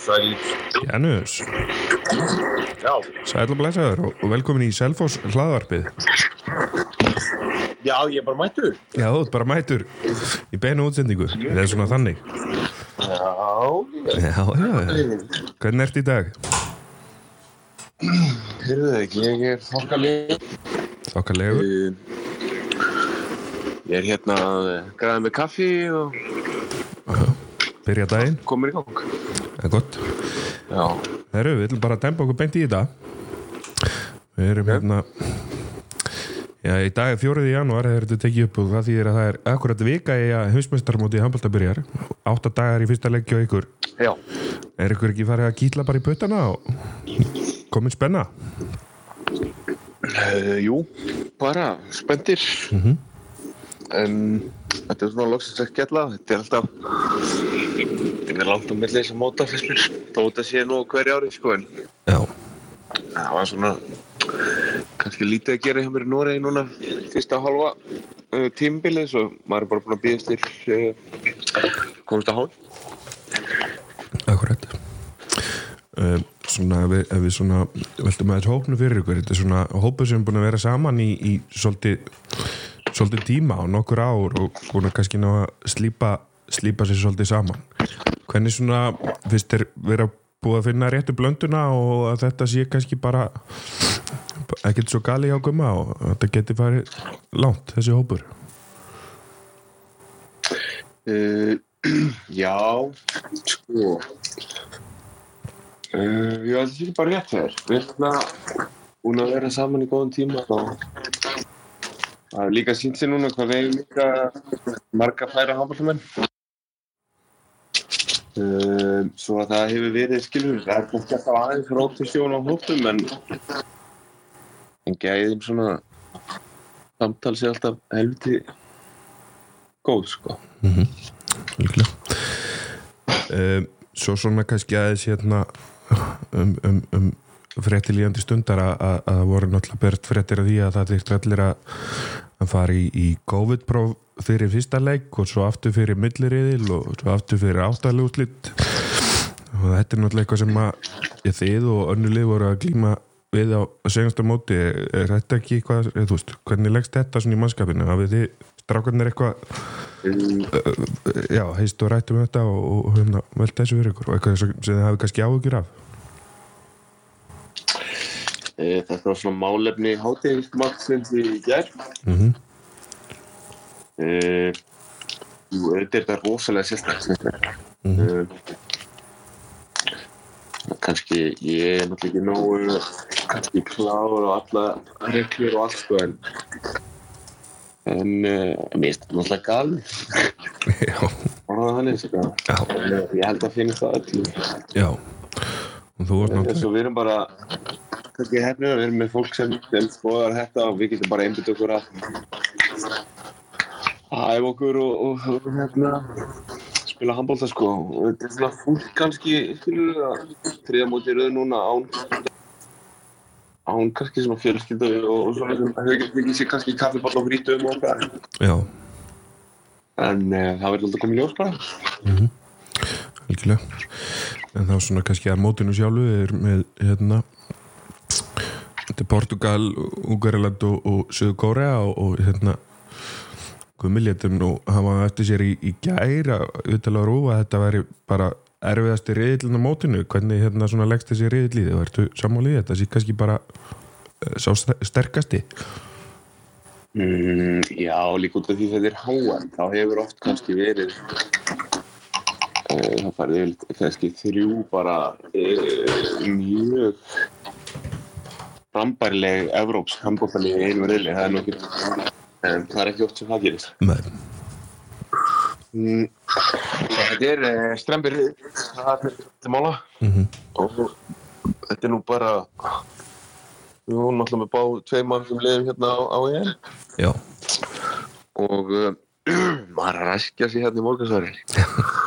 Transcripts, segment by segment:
sæl. Janus, Já, sæl og blæsaður og velkomin í Selfoss hlaðvarpið. já, ég er bara mættur. Já, þú ert bara mætur í beinu útsendingu. Það er svona þannig. Já, Já, já. Hvernig ert í dag? það ekki, ég er þokkalið. Þokkalegu. Ég er hérna að græða með kaffi og Byrja daginn. komur í gang. Það er gott. Já, Herru, við ætlum bara að dempa okkur beint í þetta. Við erum hérna... Já, í dag er fjórið í janúar þegar þetta tekið upp og það þýðir að það er akkurat vika í að hausmestarmóti handbólta byrjar. Átta dagar í fyrsta leggja og ykkur. já. Er ykkur ekki farið að kýtla bara í puttana og komin spenna? Uh, jú, bara spenntir. En þetta er svona loksins að skella. Þetta er alltaf, þetta er langt á milli þess að móta fyrst mér. Þó þetta sé nú hverju ári, sko, en Já. það var svona kannski lítið að gera hjá mér í Noregi núna fyrsta halva uh, tímbilið svo maður er bara búin að býðast til uh, komast að hálf Akkurat uh, Svona ef við, ef við svona veltum aðeins hópnu fyrir ykkur þetta er svona hópu sem er búin að vera saman í, í svolítið, svolítið tíma á nokkur ár og að kannski ná að slípa, slípa sér svolítið saman. Hvernig svona finnst þér vera búið að finna réttu blönduna og að þetta sé kannski bara ekkert svo gali á gumma og að þetta geti farið langt þessi hópur? Uh, Já sko. Uh, Já, þetta er bara rétt þér við erum að vera saman í góðan tíma og það er líka sínt sér núna hvað erum líka marga færa handbóltamenn Uh, svo að það hefur verið skilur það er kannski alltaf aðeins rótisjón á hóttum en en gæðin svona samtal sé alltaf helviti góð sko. Líklega um, Svo svona kannski aðeins hérna um, um, um frétti líðandi stundar að, að, að það voru náttúrulega bert fréttir af því að það þykkt allir að, að fara í, í COVID-próf fyrir fyrsta leik og svo aftur fyrir milliriðil og svo aftur fyrir áttalúslitt og þetta er náttúrulega eitthvað sem að þið og önnulið voru að glíma við á segjumsta móti. Er þetta ekki eitthvað, eða veist, hvernig leggst þetta svona í mannskapinu, hafið þið strákarnir eitthvað um, já, heist og rættum þetta og, og hérna, velt þessu fyrir ykkur? Og eitthvað sem þið hafið kannski áhugjur af þetta var svona málefni hátegismaksins í gerð mm -hmm. e, jú, þetta er rosalega sérstaklega mm Mhm. kannski ég er náttúrulega ekki nógu kannski klár og alla reglur og allt sko en en uh, mér finnst þetta náttúrulega gal já, orðað sko. já, En, eh, ég held að finnst það öllum já og náttúrulega svo við erum bara kannski hefnir að við erum með fólk sem, skoðar þetta og við getum bara einbytt okkur að æfa okkur og, og, og hérna spila handbólta sko. Og þetta er svona fólk kannski skilur við að þriða móti rauð núna án án kannski svona fjölskyldu og, og svona sem hefur ekki sér kannski kaffiball og frítum og okkar já, en uh, það verður alltaf komið ljós bara. Algjörlega en þá svona kannski að mótinu sjálfu er með hérna þetta er Portugal, Ungariland og, og Söðu Kórea og, og hérna Guðmiljetum nú hafa eftir sér í, í gæra auðvitað rúfa að þetta væri bara erfiðasti riðillin á mótinu. Hvernig hérna svona leggst þessi riðill í þið verður sammálið þetta sé kannski bara eh, sá ster- sterkasti? Mm, já, líka út af því þetta er háan þá hefur oft kannski verið það farið yfir kannski þrjú bara uh, mjög frambærileg Evróps handbóttalið í einu reyli það er en það er ekki oft sem það gerist. Nei. mm, Þetta er uh, strempir það er mála. Mm og þetta er nú bara við vorum náttúrulega með bá tvei mann sem liðum hérna á, á EM. Já, og uh, maður að ræskja sig hérna í morgansværi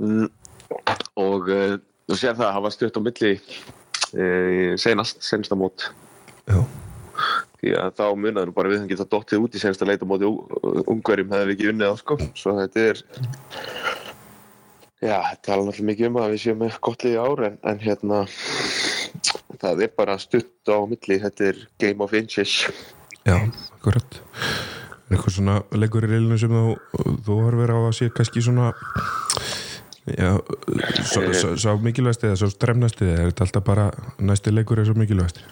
og uh, þú sér það að hafa stutt á milli uh, senast, senasta mót. Já, því að þá munaður bara við hann geta dottið út í senasta leita móti ungverjum hefði við ekki unnið á sko. Svo þetta er Já, tala náttúrulega mikið um að við séum með gott lið í ár en, en hérna það er bara stutt á milli, þetta er game of inches. Já, akkurat. Er eitthvað svona leikur í reilinu sem þú, þú horfir á að sé kannski svona sá, sá, sá mikilvægst eða sá stremnast eða er þetta alltaf bara næsti leikur er svo mikilvægst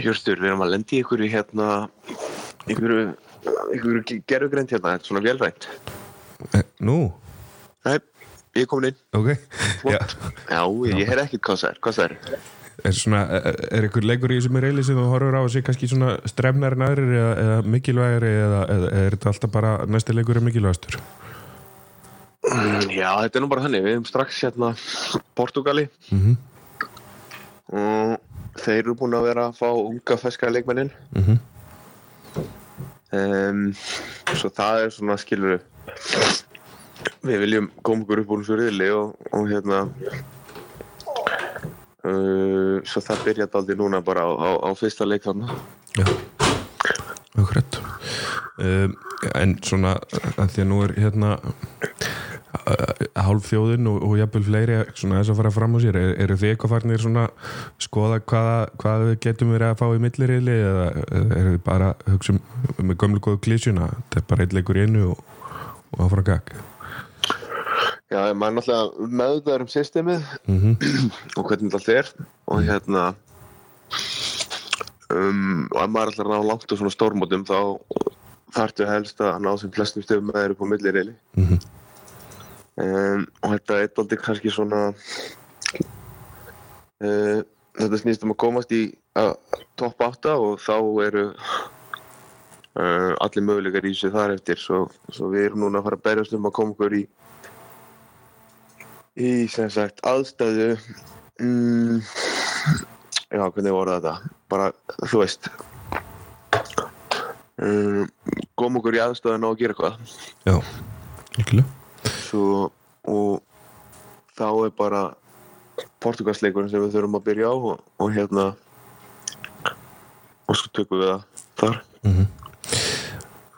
Hjörstur, við erum að lendi í einhverju hérna, einhverju, einhverju gerðugrænt hérna, þetta er svona velrænt. e, Nú, Nei, ég er komin inn. ok. Já, Já, ég heyr ekkert hvað það er, hvað það er. er, svona, er, eitthvað leikur í þessum reili sem þú horfir á að sé kannski svona stremnar en aðrir eða, eða mikilvægri eða, eða er þetta alltaf bara næsti leikur er mikilvægastur Já, þetta er nú bara þannig, við erum strax hérna Portugali mm og þeir eru búin að vera að fá unga feska leikmennin. -hmm. um, svo það er svona skilur við viljum koma okkur upp úr þessu riðli og, og hérna uh, svo það byrjaði aldrei núna bara á, á, á fyrsta leik þarna. Já, akkurat. Um, En svona að því að nú er hérna hálf þjóðin og, og jafnvel fleiri svona þess að fara fram á sér. Er, eru þið eitthvað farnir svona skoða hvaða, hvað við getum verið að fá í millirriðli eða, eru þið bara að hugsa um með gömlu góðu klísjuna þetta er bara eitt leikur í einu og, og áfram gag Já, maður er náttúrulega meðvitaður um systemið mm og hvernig þetta er og hérna um, og ef maður er alltaf að ná langt á svona stórmótum þá þarftu helst að ná sem flestum stöðum með þeir upp á millirriðli -hmm. Um, og þetta er eitthvað kannski svona uh, þetta snýst um að komast í uh, topp 8 og þá eru uh, allir möguleikar í sig þar eftir. Svo, svo við erum núna að fara að berjast um að koma okkur í í sem sagt aðstæðu mm, já hvernig voru þetta? Bara þú veist. Um, koma okkur í aðstæðu að ná að gera eitthvað. Já, ekki svo, og þá er bara portugalsleikurinn sem við þurfum að byrja á og, og hérna og svo tökum við það þar. Mm -hmm.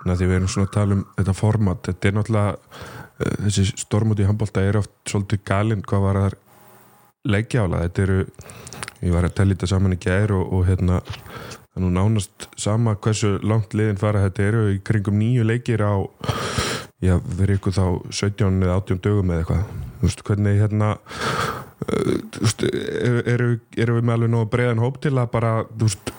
Þannig að því við erum svona að tala um þetta format, þetta er náttúrulega uh, þessi stormúti í handbólta er oft svolítið galinn hvað var það leikja ála, þetta eru ég var að tella þetta saman í gær og, og hérna er nú nánast sama hversu langt liðin fara, þetta eru í kringum nýju leikir á já, verið ykkur þá 17 eða 18 dögum eða eitthvað, þú veist, hvernig hérna uh, þú veist, eru, eru við með alveg nóg breiðan hóp til að bara, þú veist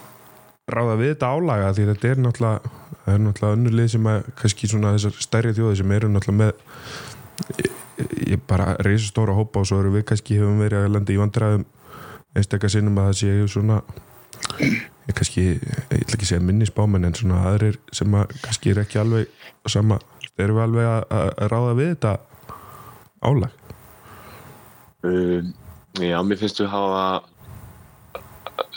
ráða við þetta álaga því þetta er náttúrulega er náttúrulega önnur lið sem að kannski svona þessar stærri þjóði sem eru náttúrulega með ég, ég bara reysa stóra hópa og svo eru við kannski hefum verið að landa í vandræðum einstakar sinnum að það séu svona ég kannski, ég ætla ekki að segja minnisbámen en svona aðrir sem að kannski er ekki alveg sama, erum við alveg að, ráða við þetta álag um, Já, mér finnst við hafa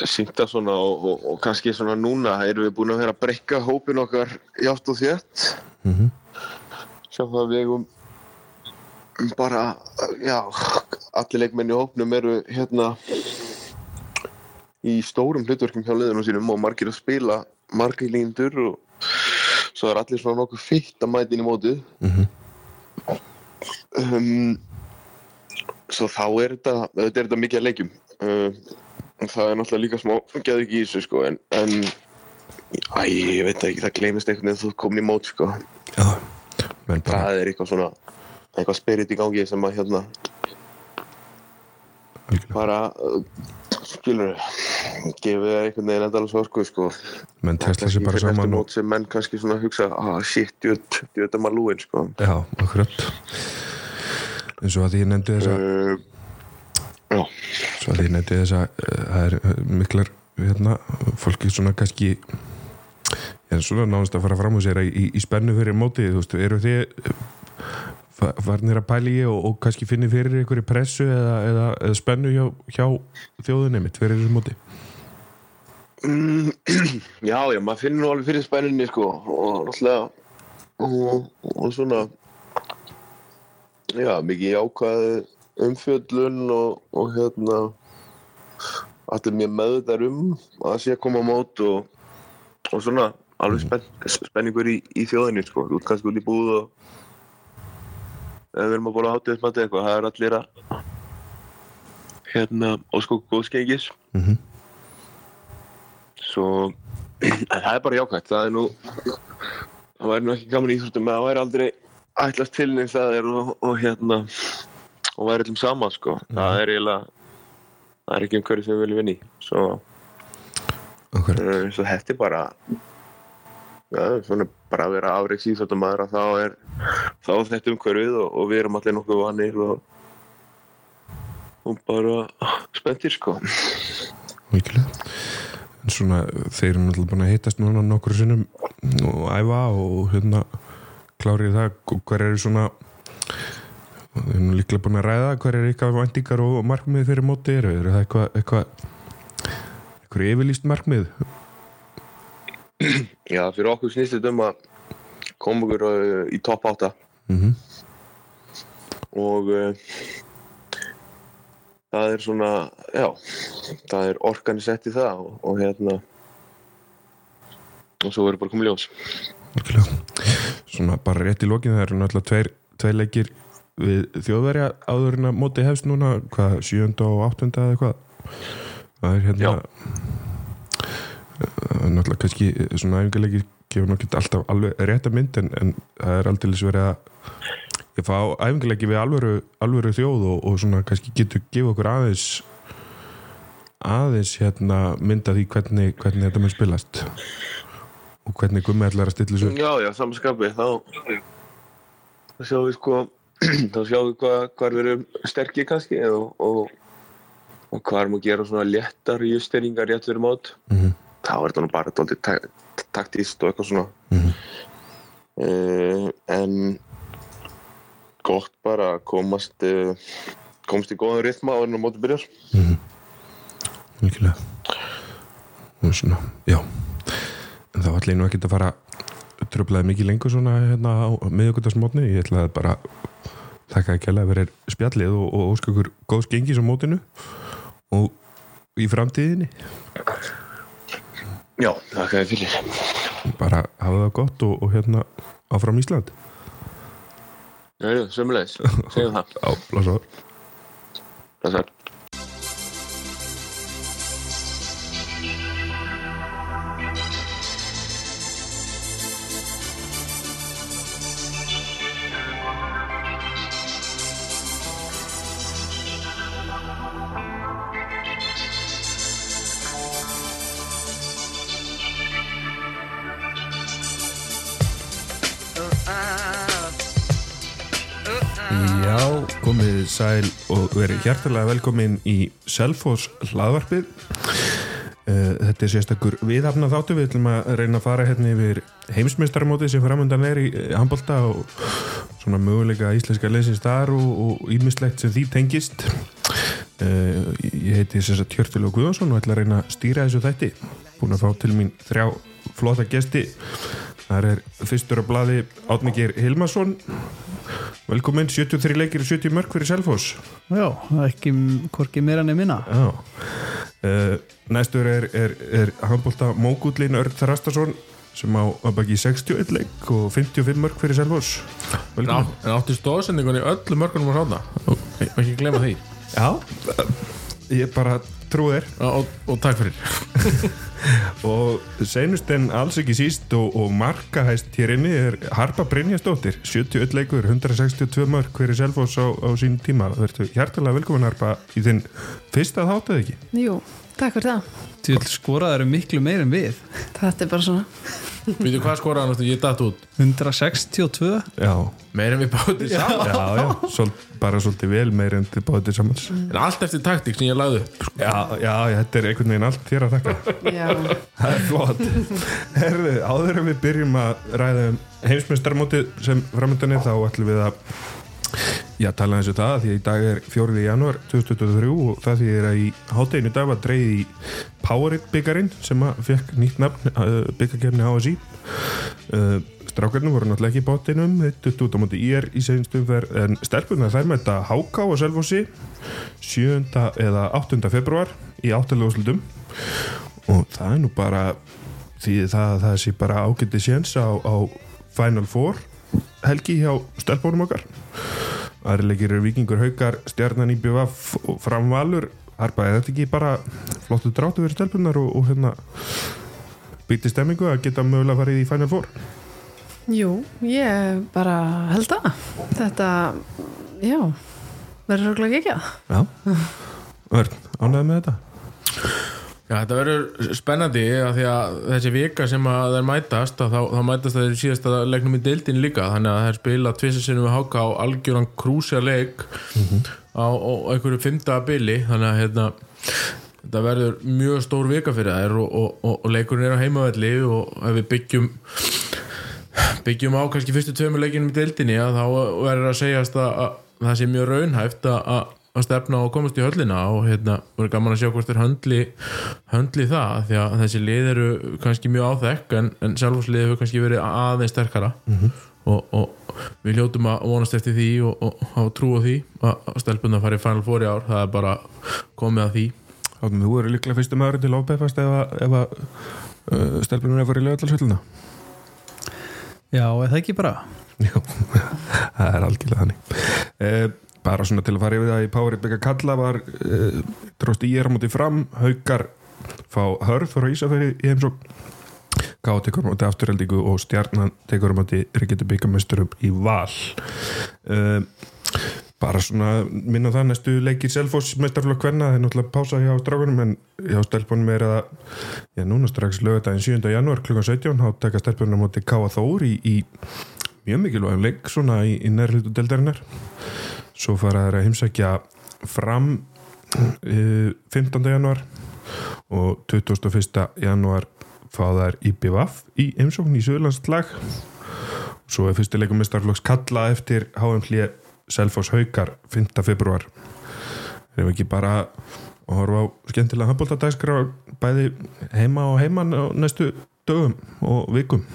sýnta svona og, og, og kannski svona núna erum við búin að vera að breyka hópin okkar játt og þétt mm -hmm. sjá það að við eigum bara, já allir leikmenn í hópnum eru hérna í stórum hlutverkum hjá liðunum sínum og margir að spila margir líndur og svo er allir svona nokkuð fyrst að mæta inn í mótið Mm -hmm. um, svo þá er þetta þetta er þetta mikið að leikjum um, það er náttúrulega líka smá geðu ekki í þessu sko en, en æ, ég veit ekki, það gleymist einhvern veginn þú komin í mót sko Já, menn bara það er eitthvað svona eitthvað spirit í gangi sem að hérna algjörlega. bara uh, skilur gefið það einhvern veginn endala svo sko. Sko menn testa sér bara saman og, sem menn kannski svona hugsa ah shit, djöð, djöð er maður lúin sko. Já, akkurat. Eins og að ég nefndi þess að uh, já, svo að því ég nefndi þess að uh, það er uh, miklar hérna, fólki svona kannski en svona nánast að fara fram á sér í, í spennu fyrir mótið, þú veist, eru þið farnir að pæli og, og kannski finni fyrir í pressu eða, eða, eða spennu hjá, hjá þjóðunni mitt fyrir þessu móti? Mm, já, já, maður finnir nú alveg fyrir spæninni sko og náttúrulega og, og svona já, mikið jákvæð umfjöllun og, og hérna allir mjög meðvitað um að sé að koma á mót og, og svona alveg spenn, spenningur í, í þjóðinni sko, þú kannski út í búð og við erum að bóla hátíðismati eitthvað, það er allir að hérna, óskóku góðskengis. Mhm. svo en það er bara jákvæmt, það er nú það væri nú ekki gaman í íþróttum að það væri aldrei ætlast til neins það er og, og hérna og væri allum sama sko, það er eiginlega það er ekki um hverju sem við viljum vinni svo, uh, svo þetta er bara já, svona bara að vera afreiks íþróttumæður að þá er þá er þetta um hverjuð og, og við erum allir nokkuð vanir og og bara spenntir sko. Mikilvæg En svona, þeir eru náttúrulega búin að hittast núna nokkur sinnum og æfa og hérna klárið það, hver eru svona þeir eru nú líklega búin að ræða hver eru ykkar væntingar og markmið fyrir móti eru, eru það eitthvað eitthvað eitthvað yfirlýst markmið Já, fyrir okkur snýst þetta um að koma okkur uh, í topp 8 mm og uh, það er svona, já, það er organisett í það og, og hérna og svo verður bara komið ljós. Svona bara rétt í lokin það eru náttúrulega tveir, tveir leikir við þjóðverja áður en að móti hefst núna hvað, sjönda og áttunda eða hvað það er hérna Já. Uh, náttúrulega kannski svona æfingarleikir gefur nokkið alltaf alveg rétta mynd en, en það er aldrei verið að ég fá æfingarleiki við alvöru, alvöru þjóð og, og svona kannski getur gefa okkur aðeins aðeins hérna mynda því hvernig, hvernig þetta mun spilast og hvernig gummi ætlar að stilla þessu Já, já, samanskapi, þá þá sjáum við sko þá sjáum við hvað, hvað við erum sterkir kannski og, og, og hvað erum að gera svona léttar justeringar rétt fyrir mót. Mhm. Þá er þetta nú bara tak taktíst og eitthvað svona. Mhm. uh, en gott bara að komast uh, komast í góðan rytma á enn á móti byrjar. Og svona, já. En það var allir nú ekkert að fara tröflaði mikið lengur svona hérna á miðugutasmótni, ég ætlaði bara þakka ekki alveg að vera spjallið og, og óskökur góðs gengis á mótinu og í framtíðinni Já, þakka þér fyrir. Bara hafa það gott og, og hérna áfram Ísland. Já, já, sömulegis, segjum það. Á blásar Þessar hjartalega velkomin í Selfoss hlaðvarpið. Eh, Þetta er sérstakur viðhafna þáttu við ætlum að reyna að fara hérna yfir heimsmeistaramótið sem framöndan er í handbolta og svona möguleika íslenska leysins þar og, ímislegt sem því tengist. Eh, Ég heiti þess að Tjörtil og Guðansson og ætla að reyna að stýra þessu þætti. Búin að fá til mín þrjá flotta gesti. Þar er fyrstur á blaði Átningir Hilmarsson Velkomin, 73 leikir og 70 mörg fyrir Selfoss. Já, ekki hvorki meira enn minna. Já. Uh, Næstur er, er, er handbólta Mógullin Örn Þrastason sem á baki 61 leik og 55 mörg fyrir Selfoss. Já, Velkomin. en áttu stóðsendingunni öllu mörgunum að sána og ekki glemma því? Já, ég bara trú þér. Og, og, og takk fyrir. Og seinust en alls ekki síst og, og markahæst hér inni er Harpa Brynjastóttir 71 leikur, 162 mörg fyrir Selfoss á, á sín tíma. Verður hjartalega velkomin Harpa í þinn fyrsta þáttið ekki? Jú, takk fyrir það. Til skoraður miklu meir en við. Þetta er bara svona. Veitu hvað skoraði náttúrulega, ég datt út. 162 Já, Meir en við báðum saman já, já, Svol, bara svolítið vel meir en þið báðið samans. En allt eftir taktík sem ég lagði upp já, já, já, þetta er einhvern veginn allt þér að þakka. Já, Það er flott. Herðu, áður en við byrjum að ræða um heimsmyndstarmótið sem framöndan er þá ætlum við að Já, tala eins og það því að í dag er 4. janúar 2023 og það því er að í hátteginu dag var dreigð í Powerade byggarinn sem að fekk nýtt nafn uh, byggarkerni HSI uh, Strákarnir voru náttúrulega ekki í bóttinum þetta út á móti IR í segjumstum en stelpunar þær mæta HK og Selfossi 7. eða 8. februar í áttalegu og það er nú bara því það, það sé bara ágætti séns á, á Final Four helgi hjá stelpunum okkar aðri leikir eru vikingur haukar stjarnan í BVF og framvalur. Harpa, er þetta ekki bara flottu drátu fyrir stelpunar og, og hérna byggti stemmingu að geta mögulega farið í Final Four? Jú, ég bara held að þetta, já verður röglega ekki að Já. Örn, ánægði með þetta Já, þetta verður spennandi að því að þessi vika sem að þeir mætast að þá, þá mætast þeir í síðasta leiknum í deildin líka þannig að þeir spila tvisasinnum við háka á algjöran krúsja leik á, á einhverju fymta bili þannig að hérna, þetta verður mjög stór vika fyrir þær og, og, og, og leikurinn er á heimavelli og ef við byggjum byggjum á kannski fyrstu tveimur leikinum í deildinni að þá verður að segjast að, að það sé mjög raunhæft að, að stefna og komast í höllina og hérna voru gaman að sjá hvort þeir höndli höndli það því að þessi lið eru kannski mjög áþekk en, en sjálfhúslið hefur kannski verið aðeins sterkara. Og, og við hljótum að vonast eftir því og, og hafa trú á því að stelpunna fari í Final Four í ár. Það er bara komið að því. Áttum, þú eru líklega fyrstu maður til ábefast ef að, ef að uh, stelpunum er í lögatarsvölduna Já, eða ekki bara? Já, það er algjörlega þannig. Eh, bara svona til að fara yfir það í Pári Bygga Kalla var eh, dróst í er á móti fram haukar fá hörð frá Ísafæri í heimsók Ká tekur móti afturheldingu og stjarnan tekur móti Ríkjandi byggamösturum í val eh, bara svona minna það næstu leikir Selfoss mestarflokk hvenna það er náttúrulega pása hjá strákunum en hjá stelpunum er að já núna strax lögadaginn 7. janúar kl. 17 þá taka stelpunum móti Káa Þór í, í mjög mikilvægum leik svona í, í nærlutu deldarinnar svo fara þær að heimsækja fram uh, 15. januar og 21. januar fá þær í BVF í heimsókn í Suðurlandslag svo er fyrsti leikum mestarflokks kalla eftir HM Selfoss Haukar 5. februar erum við ekki bara að horfa á skemmtilega handbóltadæskra bæði heima og heiman á næstu dögum og vikum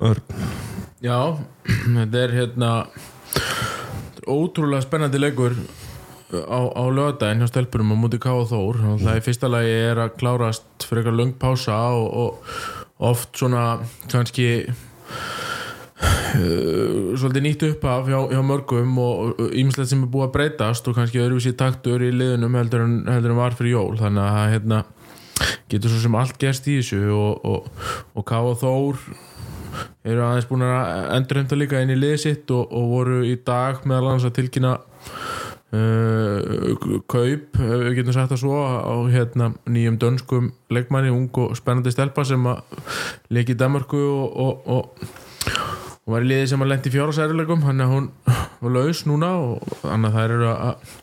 Örn Já, þetta er hérna ótrúlega spennandi leikur á, á lögadaginn hjá stelpurum á múti K og Þór. Og það í fyrsta lagi er að klárast fyrir eitthvað löng pása og, og oft svona kannski uh, svolítið nýtt upp af hjá, hjá mörgum og ímislegt sem er búið að breytast og kannski öðruvísi taktur í liðunum heldur en, heldur en var fyrir jól. Þannig að hérna getur svo sem allt gerst í þessu og, og, og K og Þór eru aðeins búin að endurhemta líka inn í liðið sitt og, og voru í dag meðal annars að tilkynna uh, kaup, við getum sagt það svo á hérna, nýjum dönskum leikmanni, ung og spennandi stelpa sem að leiki í Danmarku og, og, og, var í liðið sem að lendi fjárasærileikum hann er hún laus núna og þannig að þær eru að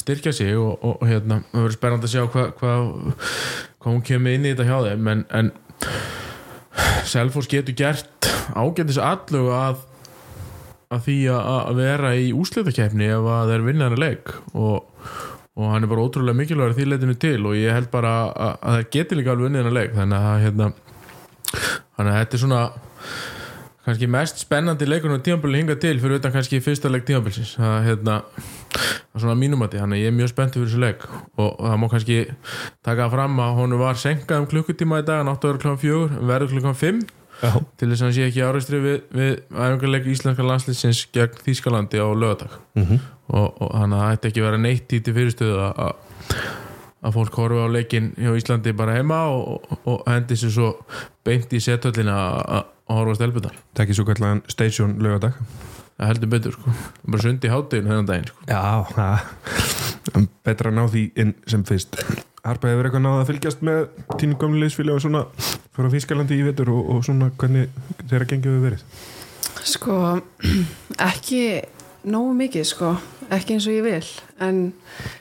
styrkja sig og hérna, það verður spennandi að sjá hvað hva, hva hún kemur inn í þetta hjá þeim. En, en Selfos getur gert ágætis allög að að því að vera í úsliðakefni ef að það er vinnaðan leik. Og, og hann er bara ótrúlega mikilvægur því leitinu til og ég held bara að, að það getur líka alveg vinnaðan að hérna þannig að þetta er svona kannski mest spennandi leikunum tímanbílinn hinga til fyrir utan kannski fyrsta það er hérna það er svona mínumati, þannig að ég er mjög spenntið fyrir þessu leik. Og, og það má kannski taka fram að hún var senkað um klukkutíma í dag náttúrulega klukkan fjögur, verður klukkan fimm Já. til þess að hann sé ekki áristri við, við æfingarleik íslenska landslýsins gegn Þýskalandi á lögadag mm -hmm. og, og það ætti ekki vera neitt í til fyrirstöðu að að fólk horfi á leikin hjá Íslandi bara heima og, og, og hendi sér svo beint í setöllina að horfa stelpunar Það er ekki svo kallan station lögadag það heldur betur sko, bara sundi háttegin hennan daginn sko. Já, betra að ná því inn sem fyrst Harpa hefur eitthvað náða að fylgjast með tínu gamlu leysfíli og svona fyrir á Þýskalandi í vetur og, og svona hvernig þeirra gengið við verið? Sko, ekki nógu mikið sko, ekki eins og ég vil. En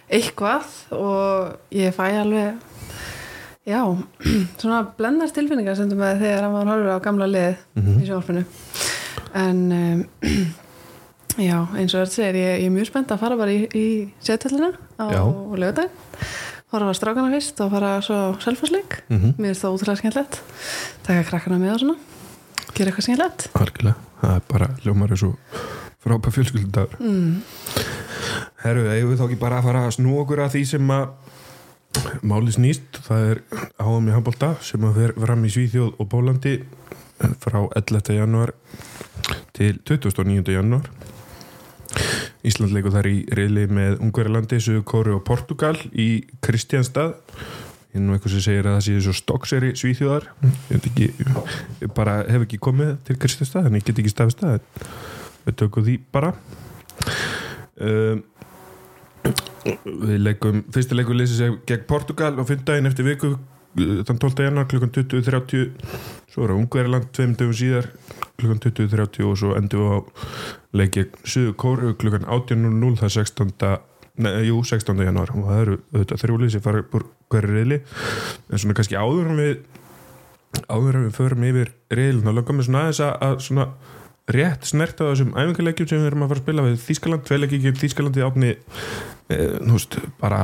eitthvað og ég fæ alveg já, svona blendast tilfinningar sem þú með þegar maður horfir á gamla lið í sjálfinu en um, já, eins og þetta segir ég, ég er mjög spennt að fara bara í, í settallina á Já. Fara að strákana fyrst og fara svo selfasleik, Mhm. mér er það ótrúlega skemmtilegt taka krakkana með og svona gera eitthvað skemmtilegt Harkilega, það er bara ljómar er svo frábæð fjölskyldagur mm. Herru, eigum við þá ekki bara að fara að snú okkur að því sem að máli snýst, það er áðum í handbólta sem að fer fram í Svíþjóð og Bólandi frá 11. januar til 29. januar Ísland leikur þar í reyli með Ungverjalandi, Suður Kóru og Portugal í Kristjánstad ég er nú eitthvað sem segir að það sé svo stokkseri svíþjóðar. Ég, ekki, ég bara hef ekki komið til Kristjánstad en ég get ekki stafið stað við tökum því bara. Um, við leikum fyrsti leikur leysið sig gegn Portugal og fyrndaginn eftir viku uh, þann 12. januar klukkan 20.30 svo er það Ungverjaland tveim dögum síðar klukkan 20.30 og svo endur við á leikið Suður Kóru klukkan 18.00 það er 16. Nei, jú, 16. januar og það eru auðvitað þrjúlið sem fara úr hverju reyli en svona kannski áður en við áður en við förum yfir reylin þá langar mér svona aðeins að, svona rétt snert á þessum æfingarleikjum sem við erum að fara að spila við Þískaland, tveileikjum Þískalandi átni e, nú veist, bara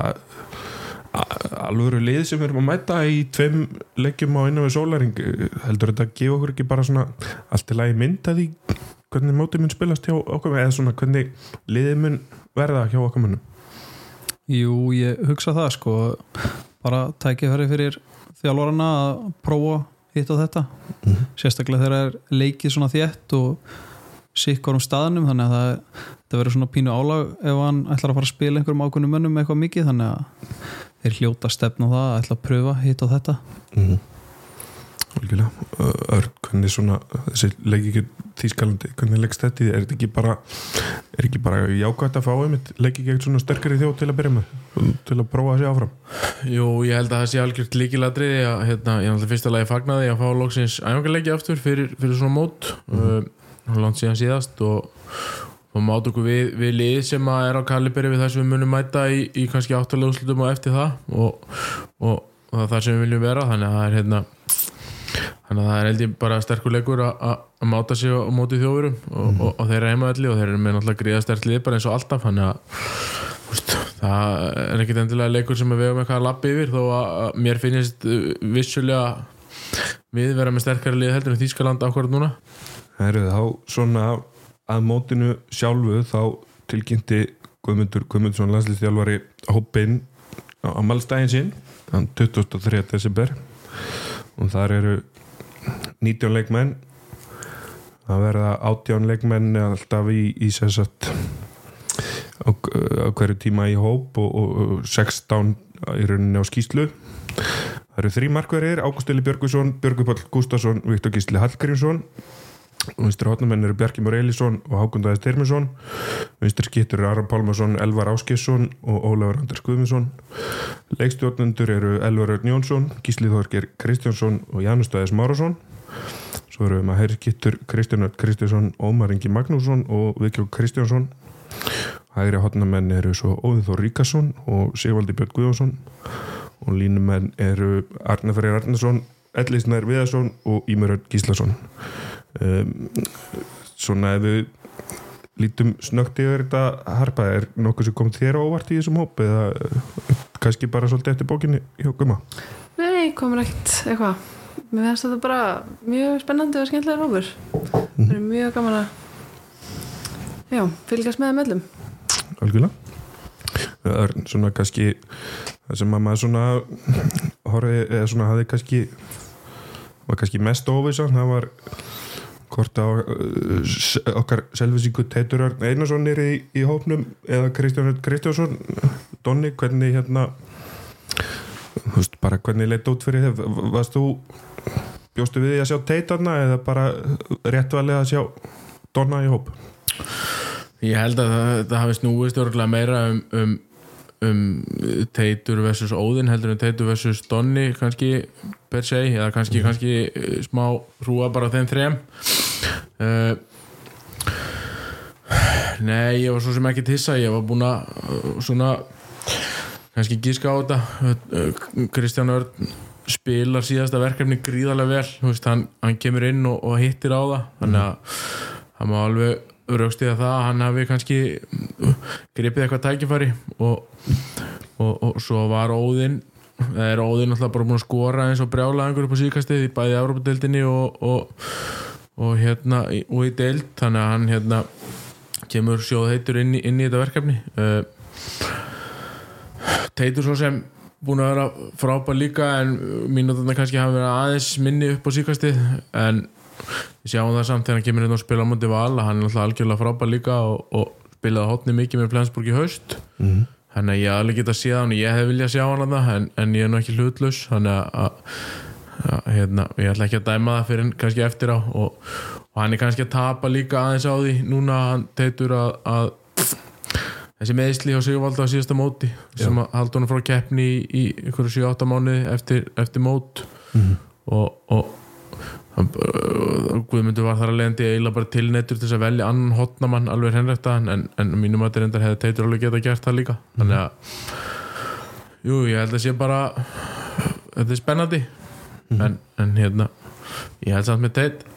alvöru lið sem við erum að mæta í tveim leikjum á innan við sólaring heldur þetta að gefa okkur ekki bara svona allt í lagi mynd að því hvernig mótið mun spilast hjá okkur eða svona hvernig liðið mun verða hjá okkur munum Jú, ég hugsa það sko. Bara tækifæri fyrir þjálfarana að prófa hitt og þetta. Sérstaklega þegar er leikið svona þétt og sikkur um staðnum þannig að það, það verður svona pínu álag ef hann ætlar að fara að spila einhverjum ákveðnum mönnum eitthvað mikið þannig að þeir hljóta stefna á það að ætla að pröfa hitt og þetta. Mm. Algjörlega. Hvernig svona þessi leiki ekki Þískalandi, hvernig leggst þetta í er þetta ekki bara er ekki bara jákvæmt að fá einmitt leiki ekki svona sterkari þjóð til að byrja með? Til að prófa sé áfram? Jú, ég held að það sé algjört líkiladriði að hérna, ég náttúrulega fyrsta lagi fagnaði að fá loksins æfingarleiki aftur fyrir, fyrir svona mót. Mm langt síðan síðast og, og mátt okkur við, við lið sem að er á kaliberi við það sem við munum mæta í, í kannski áttalega úrslutum og eftir það og, og, og það sem við viljum vera. Þannig að það er hérna þannig að það er held ég bara sterkuleikur að að máta sig á móti þjófurum og, og, og þeir eru heimaðalli og þeir eru með náttúrulega gríða stert lið bara eins og alltaf þannig að úst, það er ekkit endilega leikur sem við hefum eitthvað að lappa yfir þó að mér finnist uh, vissulega við vera með sterkari lið heldur en Þýskaland ákvarð núna Það eru þá svona að mótinu sjálfu þá tilkynnti Guðmundur Guðmundsson landslýstjálfari hópinn á amalstæðin sinn þann 23. desember og þar eru 19 leikmenn. Það verða 18 leikmenn alltaf í, í sessat á, á hverju tíma í hóp og, og, og 16 í rauninni á skýslu það eru þrý markverðir Ágústili Björgusson, Björgur Pál Gustafsson Viktor Gísli Hallgrímsson Vinstri hotnamenn eru Bjarki Mór Elísson og Hákon Dæðis Terminsson Vinstri skittur eru Aron Pálmarsson, Elvar Áskesson og Ólafur Anders Guðmundsson. Leikstjórnendur eru Elvar Örn Jónsson Gísli Þorger Kristjánsson og Janus Dæðis Márásson Svo eru með Herri skittur Kristján Örn Kristjánsson Ómar Ingi Magnússon og Vikjó Kristjánsson. Hægri hotnamenn eru svo Óðið Þór Ríkasson og Sigvaldi Björn Guðjónsson. Og línumenn eru Arne Freyr Arnarsson Ellisnær Viðarsson og Ímur Örn Gíslason um, svona ef við lítum snögt yfir þetta harpa er nokkuð sem kom þér á óvart í þessum hóp eða eh, kannski bara svolítið eftir bókinni hjá Guma Nei, komur ekkert eitthvað. Mér finnst þetta bara mjög spennandi og skemmtilega rókur Það er mjög gaman að Já, fylgjast með öllum. Algjörlega. Örn, svona kannski það sem að maður svona horfði, eða svona hafði kannski var kannski mest óvissan það var hvort á uh, okkar selvisíku Teitur Örn Einarsson er í, í hópnum eða Kristján Kristjánsson. Donni, hvernig hérna þú veist, bara hvernig leitt út fyrir þið varst þú bjóstu við því að sjá Teitarna eða bara réttvalið að sjá Donna í hóp? Ég held að það, það hafi snúist örgulega meira um, um, um Teitur versus Óðinn heldur en Teitur versus Donni kannski per se eða kannski, kannski eh, smá hrúa bara þeim þrem. Uh, Nei, ég var svo sem ekki tissa ég var búin að uh, svona kannski gíska á þetta. Kristján Örn spilar síðasta verkefni gríðarlega vel veist, hann, hann kemur inn og, og hittir á það. Þannig að hann má alveg raukstiða það að hann hafi kannski gripið eitthvað tækifæri og, og, og svo var Óðinn það er Óðinn alltaf bara búin að skora eins og brjála einhverju á síkastið í bæði Európa-deildinni og, og, hérna og í deild þannig að hann hérna kemur sjóð heitur inn, í- inn í þetta verkefni. Uh, Teitur svo sem búin að vera frábær líka en mínúturna kannski hafa verið aðeins minni upp á síkastið en við sjáum það samt þegar hann kemur inn og spila á múti val hann er alltaf algjörlega frábær líka og, og spilaði hotni mikið með Flensburg í haust mm. þannig að ég alveg geta séð hann ég hef viljað sjá hann þarna en, en ég er nú ekki hlutlaus þannig að, að, að hérna, ég ætla ekki að dæma það fyrir kannski eftir á og, og hann er kannski að tapa líka aðeins á því núna hann teitur að, að þessi meðsli á Sigvalda á síðasta móti sem að halda hann frá keppni í, í ykkur 7-8 mánuði eftir, eftir mót Mhm. og, og hann, uh, Guðmundur var þar að leiðandi eiginlega bara tilneitur til að velja annan hotnamann alveg hreinrækta en, en mínum að þetta hefði teitur alveg geta gert það líka. Þannig að jú, ég held að sé bara þetta er spennandi en, en hérna ég held samt með teit.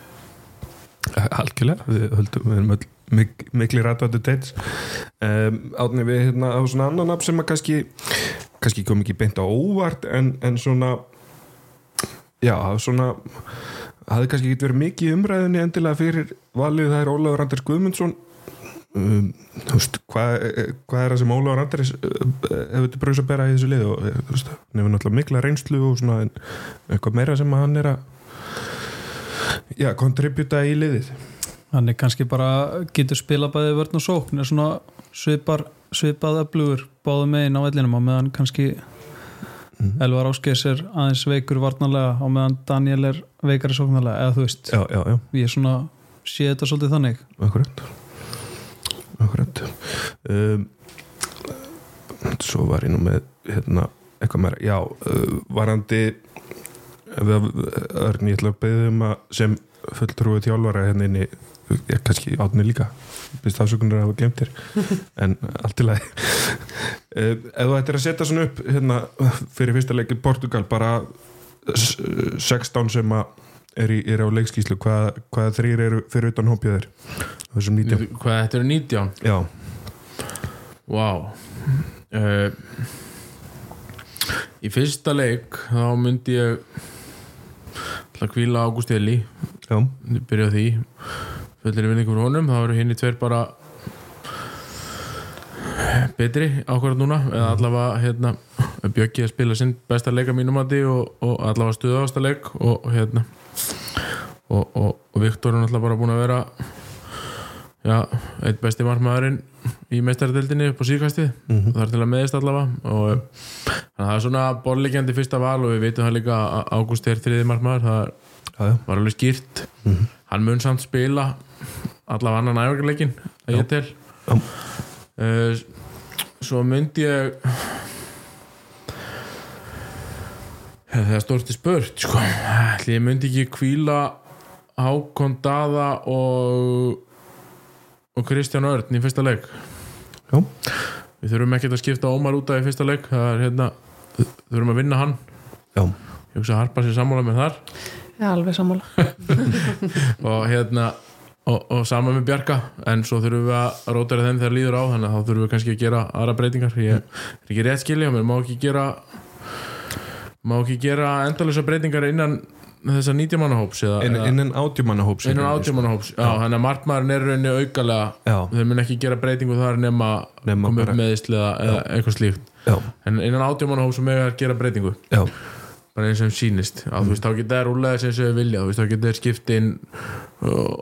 Algjörlega, við höldum við erum öll mik mikli rættvöldu teits. Um, átni við hérna á svona annan nafn sem að kannski kannski kom ekki beint á óvart en, en svona já, svona hafði kannski ekki verið mikið umræðinni endilega fyrir valið það er Ólafur Anders Guðmundsson. Um, þú veist, hvað, hvað er það sem Ólafur Anders uh, hefur þetta bröðs að bera í þessu lið og eh, hann hefur náttúrulega mikla reynslu og svona eitthvað meira sem hann er að já, kontributa í liðið. Hann er kannski bara getur spila bæði vörn og sókn er svona svipar, svipað öflugur báðu megin á vellinum og meðan kannski Elvar Áskeis er aðeins veikur varnarlega og meðan Daniel er veikari sóknarlega eða þú veist, já, já, já, ég er svona sé þetta svolítið þannig. Akkurat. Akkurat. Um, svo var ég nú með hérna, eitthvað meira, já uh, varandi Örn, ég ætla að beðið um að sem fulltrúið þjálfara hérna inni ég kannski átni líka. Byrst afsökunar að hafa glemt þér. En allt í lagi. Ef þú ættir að setja svona upp hérna, fyrir fyrsta leikin Portugal bara s- 16 sem að er, í, er á leikskíslu hvað, hvað þrýr eru fyrir utan hópið þér? Þessum 19 hvað þetta eru 19 já, Vá. Uh, Í fyrsta leik þá myndi ég ætla að kvíla Ágúst Eli. Já, byrja á því fullir í vinningur honum þá eru hinn í tveir bara betri ákvarðat núna eða allavega hérna Bjöggi að spila sinn besta leik að mínum mati og, og allavega stuðast leik og hérna og, og, og Viktor er náttúrulega bara búin að vera já, eitt besti markmaðurinn í meistaradeildinni upp á síðkastið Mhm. það er til að meðist allavega og að það er svona borlegjandi fyrsta val og við veitum það líka að Ágúst er þriði markmaður það já. var alveg skýrt hann mun samt spila allavega annan æfingarleikin að ég tel Já. uh, svo myndi ég það er stórti spurt sko. Ætli ég myndi ekki kvíla Hákon Daða og og Kristján Örn í fyrsta leik Já. við þurfum ekki að skipta Ómar út af í fyrsta leik það er hérna þurfum að vinna hann já. ég hugsa að harpa sér sammála með þar Já, alveg sammála og hérna og, og sama með Bjarka en svo þurfum við að rótara þeim þegar líður á þannig að þá þurfum við kannski að gera aðra breytingar. Ég er ekki rétt skilja, mér má ekki gera má ekki gera endalisa breytingar innan þessa 90 mannahóps eða, In, eða innan átjumannahóps innan 80 mannahóps já, þannig að markmaðurinn er rauninni aukalega Já. þeir mun ekki gera breytingu þar nema, Nema koma upp meðisli eða, eitthvað slíkt. Já, en innan 80 mannahóps sem eiga að gera breytingu. Já, bara eins og þeim sýnist. Að þú veist þá geta þær rúlega sem þau vilja. Þú veist þá geta þær skipt inn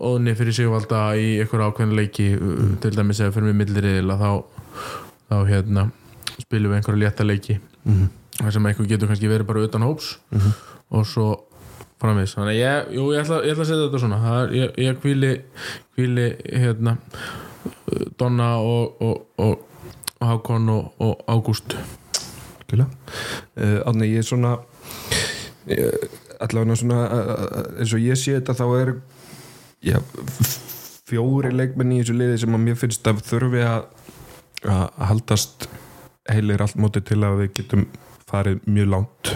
óðni fyrir sigvalda í einhver ákveðin leiki uh, til dæmis ef við fyrir með milliriðil að þá, þá hérna spilum við einhverja létta leiki. Mhm. þar sem einhver getur kannski verið bara utan hóps og svo framvegis. Þannig að ég, jú, ég, ætla, ég ætla að setja þetta svona. Það er, ég, ég kvíli, kvíli hérna uh, Donna og, og, og, og Hákon og, Ágúst. Algjörlega uh, Átni, ég er svona uh, allavega svona uh, eins og ég sé þetta þá er já, fjóri leikmenn í þessu liði sem að mér finnst að þurfi að að haldast heilir allt móti til að við getum farið mjög langt.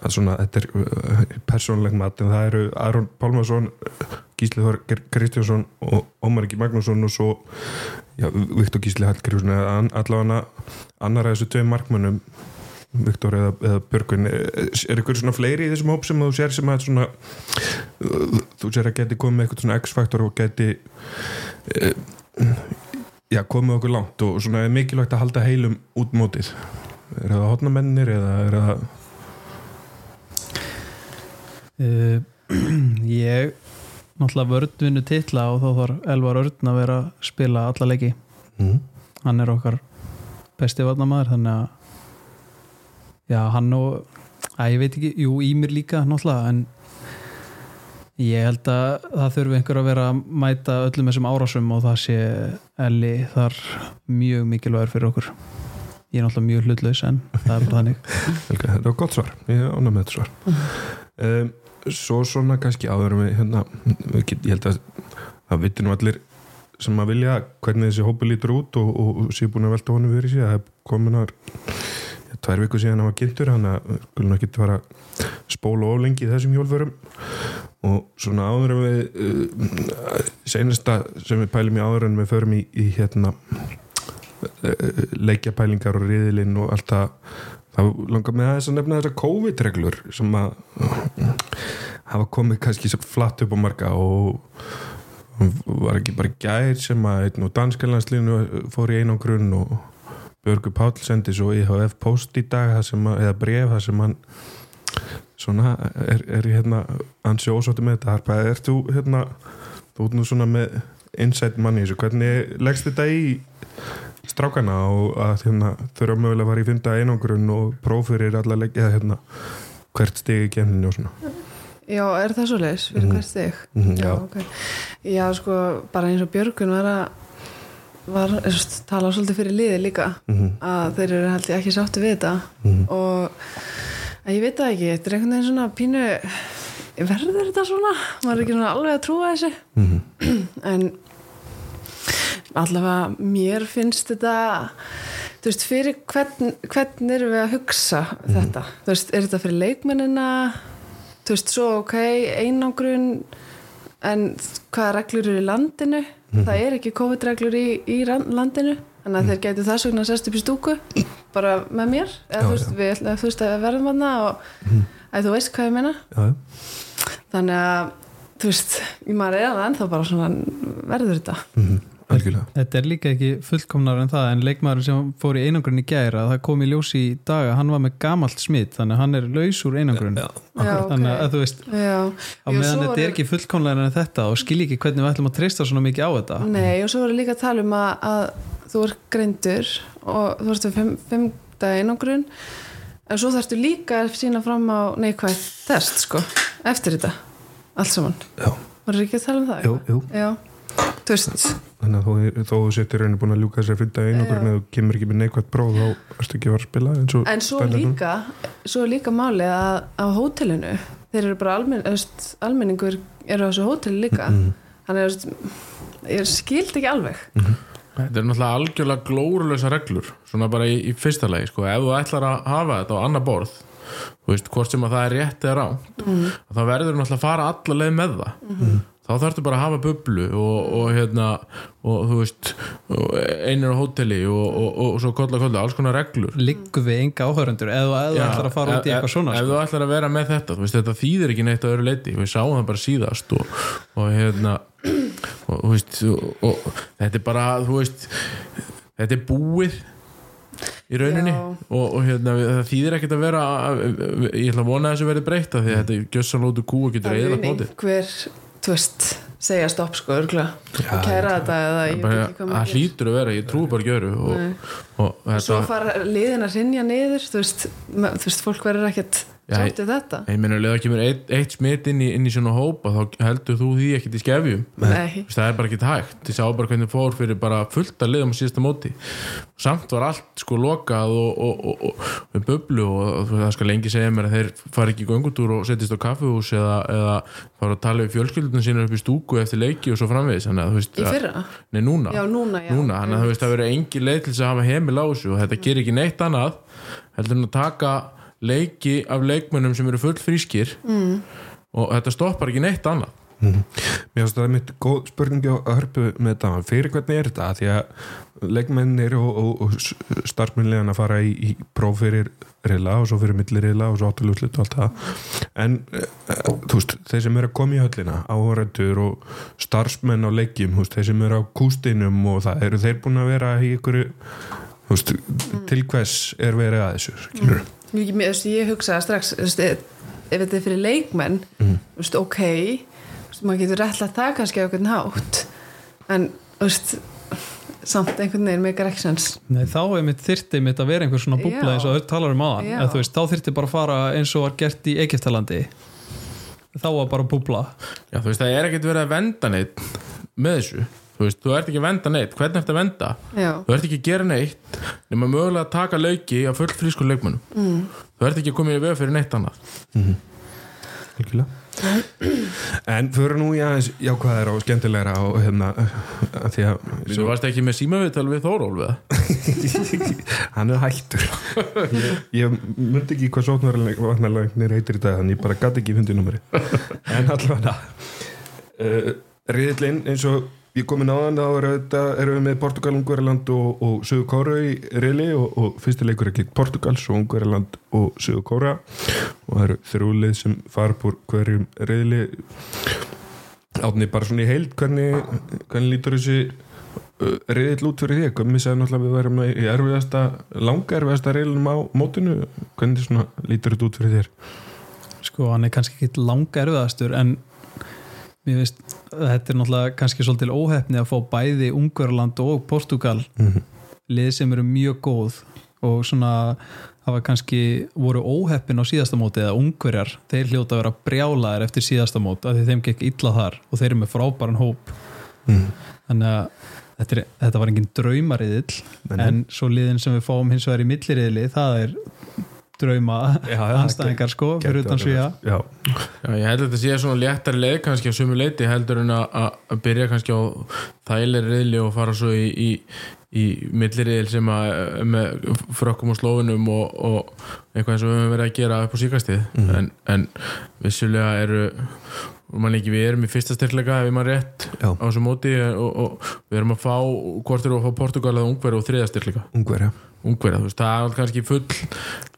Að svona, þetta er uh, persónleg mat en það eru Aron Pálmarsson Gísli Þór Kristjánsson og Ómar Ekki Magnússon og svo já, Viktor Gísli Hallgrímsson eða allavega annar af þessu tvei markmönnum Viktor eða, eða Björgun er, ykkur svona fleiri í þessum hóp sem þú sér sem að svona þú sér að geti komið eitthvað svona X-faktor og geti uh, já, komið okkur langt og svona er mikilvægt að halda heilum út mótið er það hotnamennir eða er það uh, ég náttúrulega vörn vinnu titla og þá þarf Elvar Örn að vera að spila alla leiki mm. hann er okkar besti varnamaður þannig að já, hann og að ég veit ekki, jú, Ímir líka náttúrulega, en ég held að það þurfi einhver að vera að mæta öllum þessum árásum og það sé Elli þar mjög mikilvægur fyrir okkur. Ég er náttúrulega mjög hlutlaus en það er bara þannig. Helga, þetta var gott svar, ég er ánægð með þetta svar. Um, Svo svona kannski áður en við hérna, ég held að það vitir nú allir sem að vilja hvernig þessi hópi lítur út og, og, og sé búin að velta honum fyrir sig það er komin að ja, tvær viku síðan að var gildur hann að skulum ekki fara að spóla of lengi í þessum hjólförum. Og svona áður en við uh, senasta sem við pælum í áður en við förum í, í hérna uh, leikjapælingar og riðilinn og allt það þá langar með aðeins að nefna þessar COVID-reglur sem að hafa komið kannski flatt upp á marga og var ekki bara gær sem að einn og danskarlandslínu fór í einangrun og Björgur Páll sendi svo IHF post í dag að, eða bref það sem hann svona er, er hérna ansi ósótti með þetta Harpa, er þú hérna þú ert nú svona með insight manni þessu, hvernig leggst þetta í strákana og að hérna, þurfa mögulega að fara í fynda einangrun og prófyrir allar leggja hérna hvert stigi í kemninu og svona Já, er það svo leis? Fyrir Mhm. hvert stig? Mhm, já. ok. Já, sko, bara eins og Björgun var að var, tala svolítið fyrir liði líka Mhm, að þeir eru held ég ekki sáttu við þetta. Mhm. og að ég veit það ekki, þetta er einhvern veginn svona pínu verður þetta svona? maður er ekki svona alveg að trúa þessu. Mhm. en allavega mér finnst þetta þú veist, fyrir hvern, hvern erum við að hugsa þetta, þú veist, er þetta fyrir leikmennina? Þú veist, svo ok einangrun en hvaða reglur eru í landinu það er ekki COVID-reglur í, í landinu þannig að þeir gætu þess vegna sest upp í stúku bara með mér eða Já, þú veist, við, þú veist að verðum aðna og að þú veist hvað ég meina. Já, þannig að þú veist, ég maður er alveg ennþá bara svona verður þetta. Mhm, algjörlega. Þetta er líka ekki fullkomnar en það en leikmaður sem fór í einangrun í gæra það kom í ljós í dag að hann var með gamalt smitt þannig að hann er laus úr einangrun. Já, Já, ok. þannig að þú veist Já, á meðan þetta er ekki fullkomlega en þetta og skilji ekki hvernig við ætlum að treysta svona mikið á þetta. Nei, og svo voru líka að tala um að, að þú er greindur og þú ert við fimm, fimm dagi einangrun en svo þarftu líka að sína fram á neikvæð test, sko, eftir þetta allt saman, já, voru ekki að tala um það? jú, jú. Já, þú veist Þannig að þó, þú setur reyni búin að ljúka þessari fynda einangur Já. með þú kemur ekki með neikvægt próf þá erstu ekki að fara að spila eins og En svo dæmi um. líka, svo líka máli að á hótelinu, þeir eru bara almen, eðst, almenningur eru á þessu hóteli líka Mhm. þannig að þú ég skild ekki alveg Þetta er náttúrulega algjörlega glórulösa reglur svona bara í, í fyrsta lagi sko. ef þú ætlar að hafa þetta á annar borð þú veist, hvort sem að það er rétt eða ránt mm. þá verður náttúrulega að fara alla leið með það mm. Þá þarftu bara að hafa bublu og, og hérna og þú veist, og einir á hóteli og, og, og svo kolla kolla, alls konar reglur. Liggur við enga áhörundur eða eða þú ætlar að fara út í eitthvað svona ef sko. þú ætlar að vera með þetta þú veist, þetta þýðir ekki neitt að öru leiti við sáum það bara síðast og, og hérna og, þú veist, og, og þetta er bara þú veist þetta er búið í rauninni og, og hérna, það þýðir ekkert að vera ég ætla að vona að þessu verði breyta því að þetta er gjössalótu kú og getur eða einhver, þú veist segja stopp sko, örgulega og kæra þetta eða ég veit ekki hvað það maður hlýtur að vera, ég trúi bara gjöru og, og þetta svo fara liðin að rinja niður þú veist, me- þú veist fólk verður ekkert Já, sátt við þetta? ég meina, ef það kemur eitt, eitt smitt inn í, inn í svona hópa þá heldur þú því ekkert í skefjum. Það er bara ekki hægt. Ég sá bara hvernig fór fyrir bara fullt að liðum á síðasta móti. Samt var allt sko lokað og, og, og, og með bublu og, það skal lengi segja mér að þeir fara ekki í göngutúr og setjast á kaffihús eða, eða fara að tala við fjölskyldunum sína upp í stúku eftir leiki og svo framvegis. Að í að- fyrra, nei núna, já núna, já. Núna. Þannig að það verður engin leið til þess að hafa heimil á þessu og þetta gerir ekki neitt annað heldur en að taka leiki af leikmönnum sem eru full frískir mm. og þetta stoppar ekki neitt annað. Mér finnst það mitt góð spurningi á hörpu með þetta. Fyrir hvernig er þetta? Því að leikmennir og, og, og starfmennlegan að fara í, í próf fyrir reyla og svo fyrir milli reyla og svo áttalúslit og allt það. En uh, þú veist, þeir sem eru að koma í höllina áhörendur og starfsmenn á leikjum, þú veist, þeir sem eru á kústinum og það eru þeir búin að vera í ykkur þú veist, til hvers er verið að þessu, skilur ég, mér- þú veist, ég hugsaði strax þú veist, ef þetta er fyrir leikmenn þú veist, ok þú veist, maður getur réttlega það kannski á einhvern hátt en þú veist samt einhvern veginn sense Nei, þá er mitt þyrti mitt að vera einhver svona búbla Já. eins og öll talar um aðan þú veist, þá þyrti bara að fara eins og var gert í Egiptalandi þá var bara búbla. Já, þú veist, það er ekkert verið að venda neitt með þessu Þú veist, þú ert ekki að venda neitt, hvernig ertu að venda? já, Þú ert ekki að gera neitt nema mögulega að taka lauki á full frísku leikmönnum mm. Þú ert ekki að koma í veg fyrir neitt annað Algjörlega. En fyrir nú í aðeins jákvæðar og skemmtilegra og hérna að því að Þú varst ekki með símaviðtal við Þórólf eða? hann er hættur ég, ég myndi ekki hvað sóknarlegnir heitir í dag þannig ég bara gæti ekki fundinúmeri en allavega uh, riðillinn eins og ég komin á þann er þetta, erum við með Portugal, Ungverjaland og, og Suðu Kóra í riðli og, og fyrsti leikur er gegn Portugal svo Ungverjaland og Suðu Kóra og það eru þrjúlið sem fara búr hverjum riðli. Átni bara svona í heild hvernig, hvernig lítur þessi uh, riðill út fyrir því hvað missaði náttúrulega við værum í erfiðasta langa erfiðasta riðlunum á mótinu. Hvernig svona lítur þetta út fyrir þér? Sko, hann er kannski ekki langa erfiðastur en mér veist þetta er náttúrulega kannski svolítil óhefni að fá bæði Ungverland og Portugal Mhm. lið sem eru mjög góð og svona hafa kannski voru óheppin á síðasta móti eða ungverjar, þeir hljóta að vera brjálaðir eftir síðasta mót, af því þeim gekk illa þar og þeir eru með frábæran hóp Mhm. þannig að þetta, er, þetta var engin draumariðill Nei, nei. en svo liðin sem við fáum hins vegar í milliriðli, það er drauma anstæðingar sko, fyrir utan svíja já, Já, ég held að þetta sé svona léttari leið kannski á sumu leiti heldur en að, að- að byrja kannski á þægilegri riðli og fara svo í, í, í milliriðil sem að er með frökkum og slófinum og, og eitthvað eins og við höfum verið að gera upp á síkastið en, en vissulega eru ekki, við erum í fyrsta styrkleika ef ég maður rétt Já. á þessu móti og, og við erum að fá hvort eru að fá Portugal eða Ungverð og þriða styrkleika. Ungverja ungverða, þú veist, það er kannski full,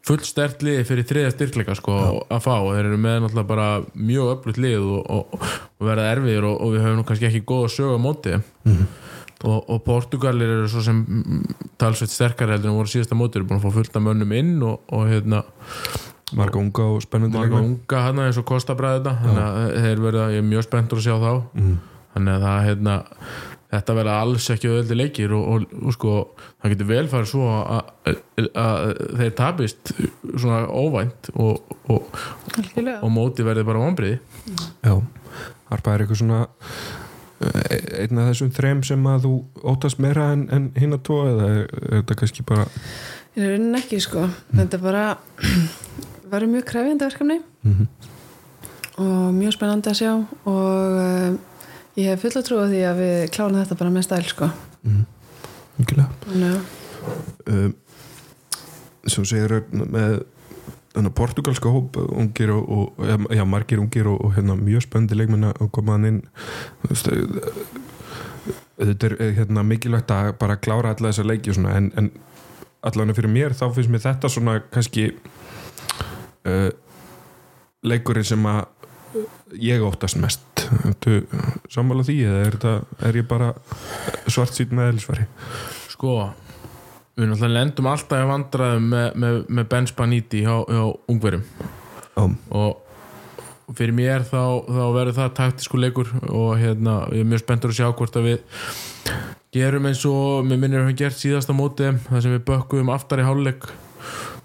full stert lið fyrir þriða styrkleika sko, að fá, þeir eru með náttúrulega bara mjög öflugt lið og, og, og verða erfiðir og, og við höfum nú kannski ekki góða sög á móti. Og, og Portugalir eru svo sem mm, talsveit sterkari heldur en voru síðasta móti eru búin að fá fullt af mönnum inn og, og hérna, marga unga og spennandi marga leikmenn. unga hann eins og Kosta bræða þannig að þeir verða, ég er mjög spenntur að sjá þá. Mhm. þannig að það hérna þetta verða alls ekki öðvöldi leikir og, og, og sko, það getur vel farið svo að, þeir tapist svona óvænt og, og, móti verði bara vonbriði já, harpa er eitthvað svona eh, einn af þessum þrem sem að þú óttast meira en, en hinn að tóa eða er, er þetta kannski bara Ég er raunin ekki sko. Þetta er bara verður mjög krefjandi verkefni. Mhm. og mjög spennandi að sjá og uh, ég hef fulla trú á því að við klárum þetta bara með stæl sko. Þannig að um, sem segir með þannig portugalska hóp ungir og, og já, já, margir ungir og, og hérna, mjög spöndi leikmenn að koma hann inn. Veist, eh, þetta er eh, hérna, mikilvægt að bara klára alla þessa leiki svona, en, en allan fyrir mér þá finnst mér þetta svona kannski uh, leikurinn sem að ég óttast mest Þú sammála því eða er, þetta, er ég bara svart sýt með eðlisfari? Sko við náttúrulega lendum alltaf í vandræðum með, með, með Ben Spaniti hjá, hjá ungverjum. Já, og fyrir mér þá, þá verður það taktísku leikur og hérna, ég er mjög spenntur að sjá hvort að við gerum eins og mér minnir að við höfum gert síðasta móti þar sem við bökkuðum aftar í hálfleik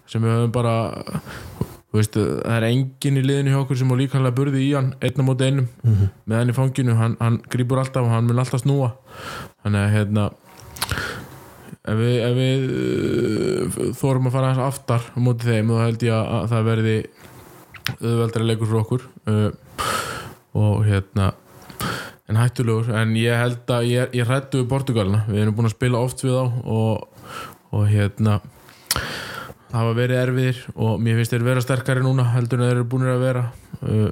sem við höfum bara þú veist, það er enginn í liðinu hjá okkur sem á líkanlega burði í hann einna móti einum með hann í fanginu, hann, hann grípur alltaf og hann mun alltaf snúa. Þannig að hérna ef við, ef við uh, þórum að fara aðeins aftar á móti þeim þá held ég að, að það verði auðveldari leikur fyrir okkur uh, og hérna en hættulegur, en ég held að ég, ég hrættu við Portugalina, við erum búin að spila oft við þá og, og hérna hafa verið erfiðir og mér finnst þeir vera sterkari núna heldur en þeir eru búin að vera. Uh,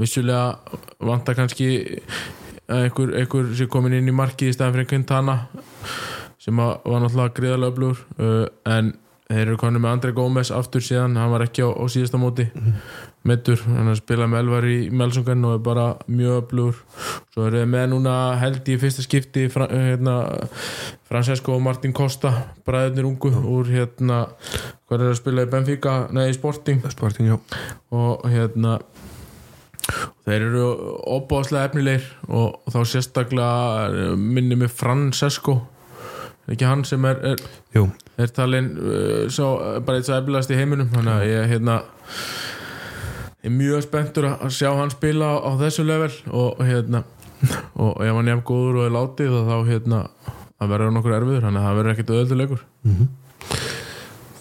vissulega vantar kannski að einhver, einhver sé komin inn í markið í staðan fyrir Quintana sem að var náttúrulega gríðarlega öflugur uh, en þeir eru konið með Andrei Gómez aftur síðan, hann var ekki á, á síðasta móti meittur, hann spilaði með Elvar í Melsungan og er bara mjög öflugur. Svo eru þeir með núna held í fyrsta skipti fra, hérna, Francesco og Martin Costa bræðurnir ungu úr hérna hvað er að spila í Benfica, nei í Sporting. Sporting, og hérna þeir eru opáðslega efnilegir og þá sérstaklega minni með Francesco. Ekki hann sem er, er, er talin uh, svo, bara eitt svo eflast í heiminum? Þannig að ég hérna er mjög spenntur að sjá hann spila á, á þessu level og hérna og ef hann er góður og er látið þá hérna það verður nokkur erfiður þannig að það verður ekkert öðullegur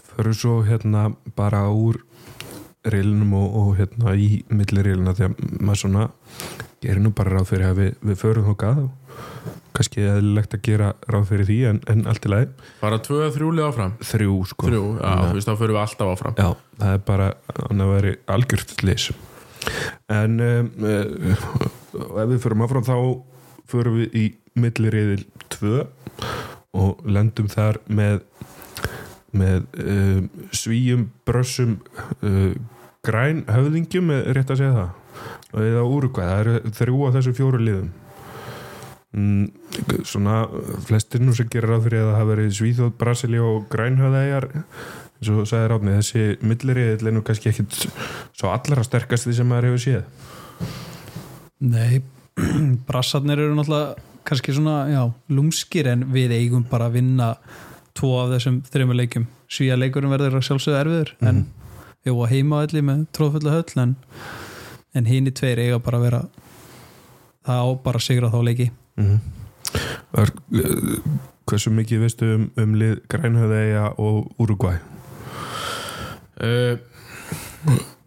förum svo hérna bara úr reilinum og, og hérna í milli reilina því að maður svona gerir nú bara ráð fyrir að við, við förum þókað og kannski eðlilegt að gera ráð fyrir því en, en allt í lagi. Bara tvö að þrjúli áfram? Þrjú sko. Þrjú, já, þú veist þá fyrir við alltaf áfram. Já, það er bara annað veri algjört lýs en um, uh, ef við förum áfram þá förum við í milliriðil 2 og lendum þar með með um, svíjum brössum uh, græn höfðingjum er rétt að segja það? Eða úrugvæð, það eru þrjú af þessu fjóru liðum mm, svona flestir nú sem gerir ráð fyrir að það hafa verið Svíþjóð, Brasilia og grænhöðæjar eins og sagði Ráðni, þessi milliriðil er nú kannski ekkit svo allra sterkast því sem maður hefur séð. Nei, brassarnir eru náttúrulega kannski svona, já, lúmskir en við eigum bara að vinna tvo af þessum þreymur leikjum. Svíja leikurinn verður að sjálfsögðu erfiður en við vorum heima allir með tróðfullu höll en, en hini tveir eiga bara að vera það á bara að sigra þá leiki mm uh, Hversu mikið veistu um, um lið grænhöðæja og Uruguay? uh,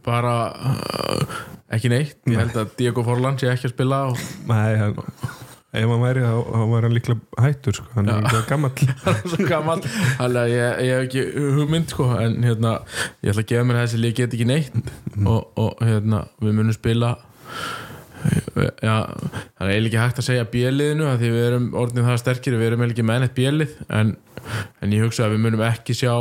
bara uh, ekki neitt ég held að Diego Forlan sé ekki að spila og Nei, hann, ef hann væri þá, var hann líklega hættur sko. hann er Já. líklega gamall hann er gammal ekki hugmynd sko, en hérna, ég ætla að gefa mér þessi lík get ekki neitt og, og hérna, við munum spila já, það er ekki hægt að segja bjöliðinu að því við erum orðin það sterkir við erum ekki með neitt bjölið en, en ég hugsa að við munum ekki sjá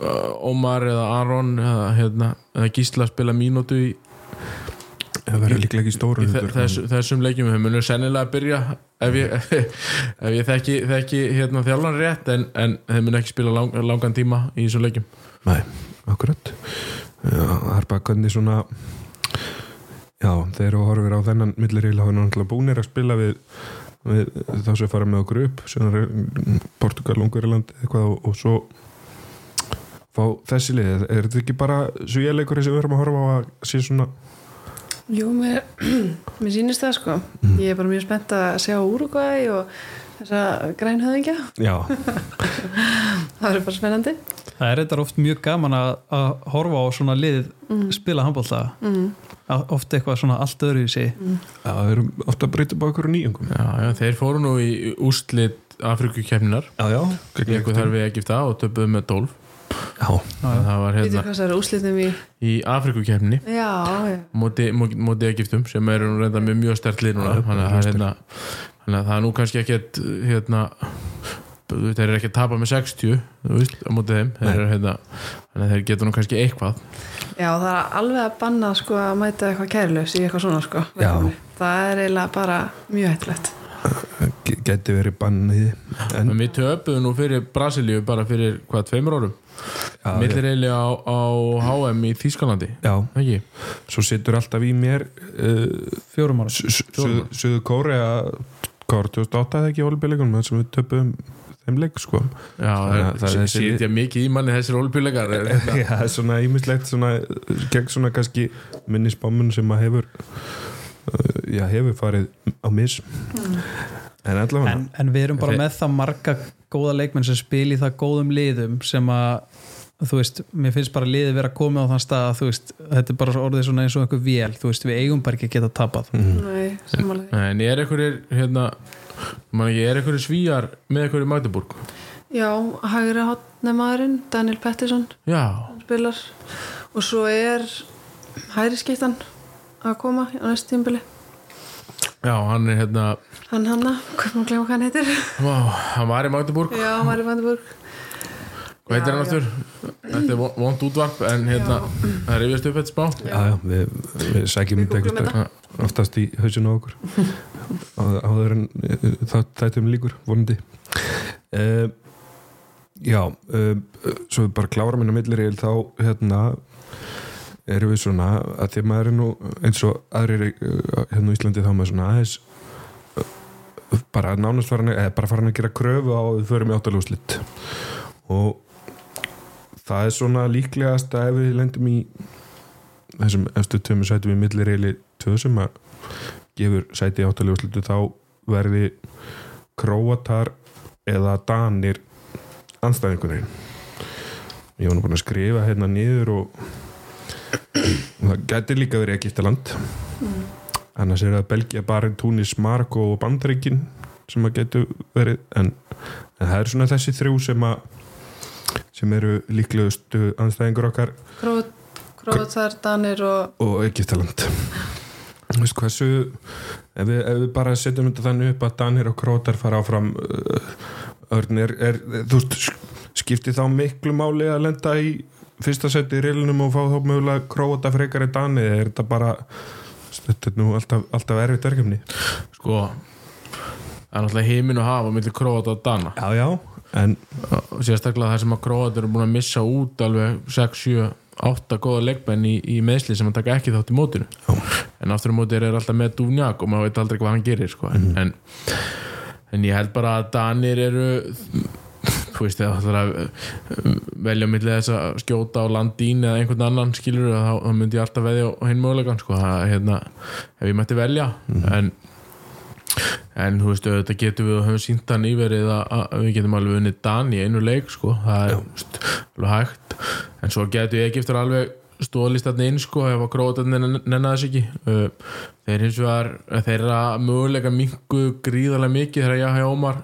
uh, Ómar eða Aron eða, hérna, eða Gísla spila mínútu í, það verður líklega ekki stóru þe þess, þessum leikjum. Við munum sennilega að byrja ef ég, ef ég þekki, þekki hérna, þjálfan rétt en, en þeir mun ekki spila lang, langan tíma í þessum leikjum. Nei, akkurat. Það er bara hvernig svona Já, þeir eru að horfir á þennan milliríl hafa náttúrulega búnir að spila við, við þá sem fara með okkur upp sem er Portugal, Ungverjaland eitthvað og, og svo fá þessi lið, er þetta ekki bara svíjarleikur sem við erum að horfa á að sé svona Jú, mér, mér sýnist það sko. Ég er bara mjög spennt að sjá Úrugvæ og þessa grænhöðingja Já, það er bara spennandi. Það er þetta oft mjög gaman að, að horfa á svona lið spila handbólta mm. Oft eitthvað svona allt öðru í sig. Já það eru ofta að breyta bara okkur nýjungum. Já, já, þeir fóru nú í úrslit Afrikukefninar Já, já, leiku þar við Egipta og töpuðu með 12 Já, það var hérna í í Afrikukefni móti, móti, móti Egiptum sem eru nú reynda með mjög stert lið núna. Að, er hérna, þannig að það er nú kannski ekkert hérna þeir eru ekki að tapa með 60 þú veist, á móti þeim. Þeir eru, hérna, þeir geta nú kannski eitthvað. Já, það er alveg að banna sko að mæta eitthvað kærlaus í eitthvað svona sko. Já. það er eiginlega bara mjög hættilegt gæti verið bannið en við töpuðum nú fyrir Brasilíu bara fyrir hvað, tveimur árum? Já, millir eiginlega á, á HM í ekki? svo situr alltaf í mér uh, fjórum ára Suðu Kórea Kóra 2008 eða ekki í olbíleikunum sem við töpum þeim leik sko. Já, að það er það þessi- sitja mikið í manni þessir Já, það er svona ímislegt svona, gegn svona kannski minnisbámun sem að hefur uh, já, hefur farið á mis. En allavega en, en við erum bara með það marga góða leikmenn sem spil í það góðum liðum sem að þú veist, mér finnst bara liðið vera komið á þann stað að þú veist, þetta er bara orðið svona eins og einhver vél, þú veist, við eigum bara ekki að geta tapað. Nei, samanlega En er einhverjir hérna, man ekki, er einhverjir svíjar með einhverjir Magdeburg? Já, hægri hotnemaðurinn Daniel Pettersson. Spilar og svo er hægri skiptan að koma á næstu tímbili já, hann er hérna hann hanna, hvað maður glemma hvað hann heitir? Vá, hann var í Magdeburg. Já, hann var í Vandenburg Hvað heitir hann aftur? Þetta er von- vont útvarp en hérna, það er yfirst upp eitt spá já, já, við, við sækjum þetta. Oftast í hausinu á okkur áður en uh, það þættum líkur vonandi. Uh, já uh, svo við bara klára minna millir þá hérna erum við svona að því að maður er nú eins og aðrir hérna á Íslandi þá maður svona aðeins bara nánast farin að, bara farin að gera kröfu á að við förum í áttalúslitt og það er svona líklegast að ef við lendum í þessum eftir tömur sætum í millireili tvö sem að gefur sæti í áttalúslitu þá verði króatar eða danir anstæðingunni ég var nú búin að skrifa hérna niður og það gæti líka verið Egiptaland annars er það Belgia, Barin, Túnis, Marokko og Bandaríkin sem að getur verið en, en það er svona þessi þrjú sem að sem eru líklegustu anstæðingur okkar. Krót, Krótar, Danir og og Egiptaland Þú veist hversu ef við, ef við bara setjum þetta þannig upp að Danir og Krótar fara áfram uh, örn er, þú skipti þá miklu máli að lenda í fyrsta seti í reilinum og fá þá mögulega Króta frekar í Dani eða er þetta bara þetta er nú alltaf, alltaf erfitt verkefni? Sko það er náttúrulega heimin og hafa millir Króat og Dana. Já, já, en sérstaklega það sem að Króat eru búin að missa út alveg 6, 7, 8 góða leikmenn í, í meðsli sem að taka ekki þátt í mótinu Já. en aftur í mótinu er alltaf með Dúnjak og maður veit aldrei hvað hann gerir sko. en, en, en ég held bara að Danir eru þú veist eða það er að velja millir þess að skjóta á landín eða einhvern annan skilur þá, þá myndi ég alltaf veðja á hinn mögulegan sko. hérna, ef ég mætti velja en en þú veist, þetta getum við og höfum sínt það nýverið að, að við getum alveg unnið Dan í einu leik sko, það er veist, alveg hægt. En svo getur eftir alveg stóðlist þarna inn sko, ef að gróðarnir nenna þess ekki. Uh, þeir hins vegar þeirra möguleika mingu gríðarlega mikið þegar ég hafa Ómar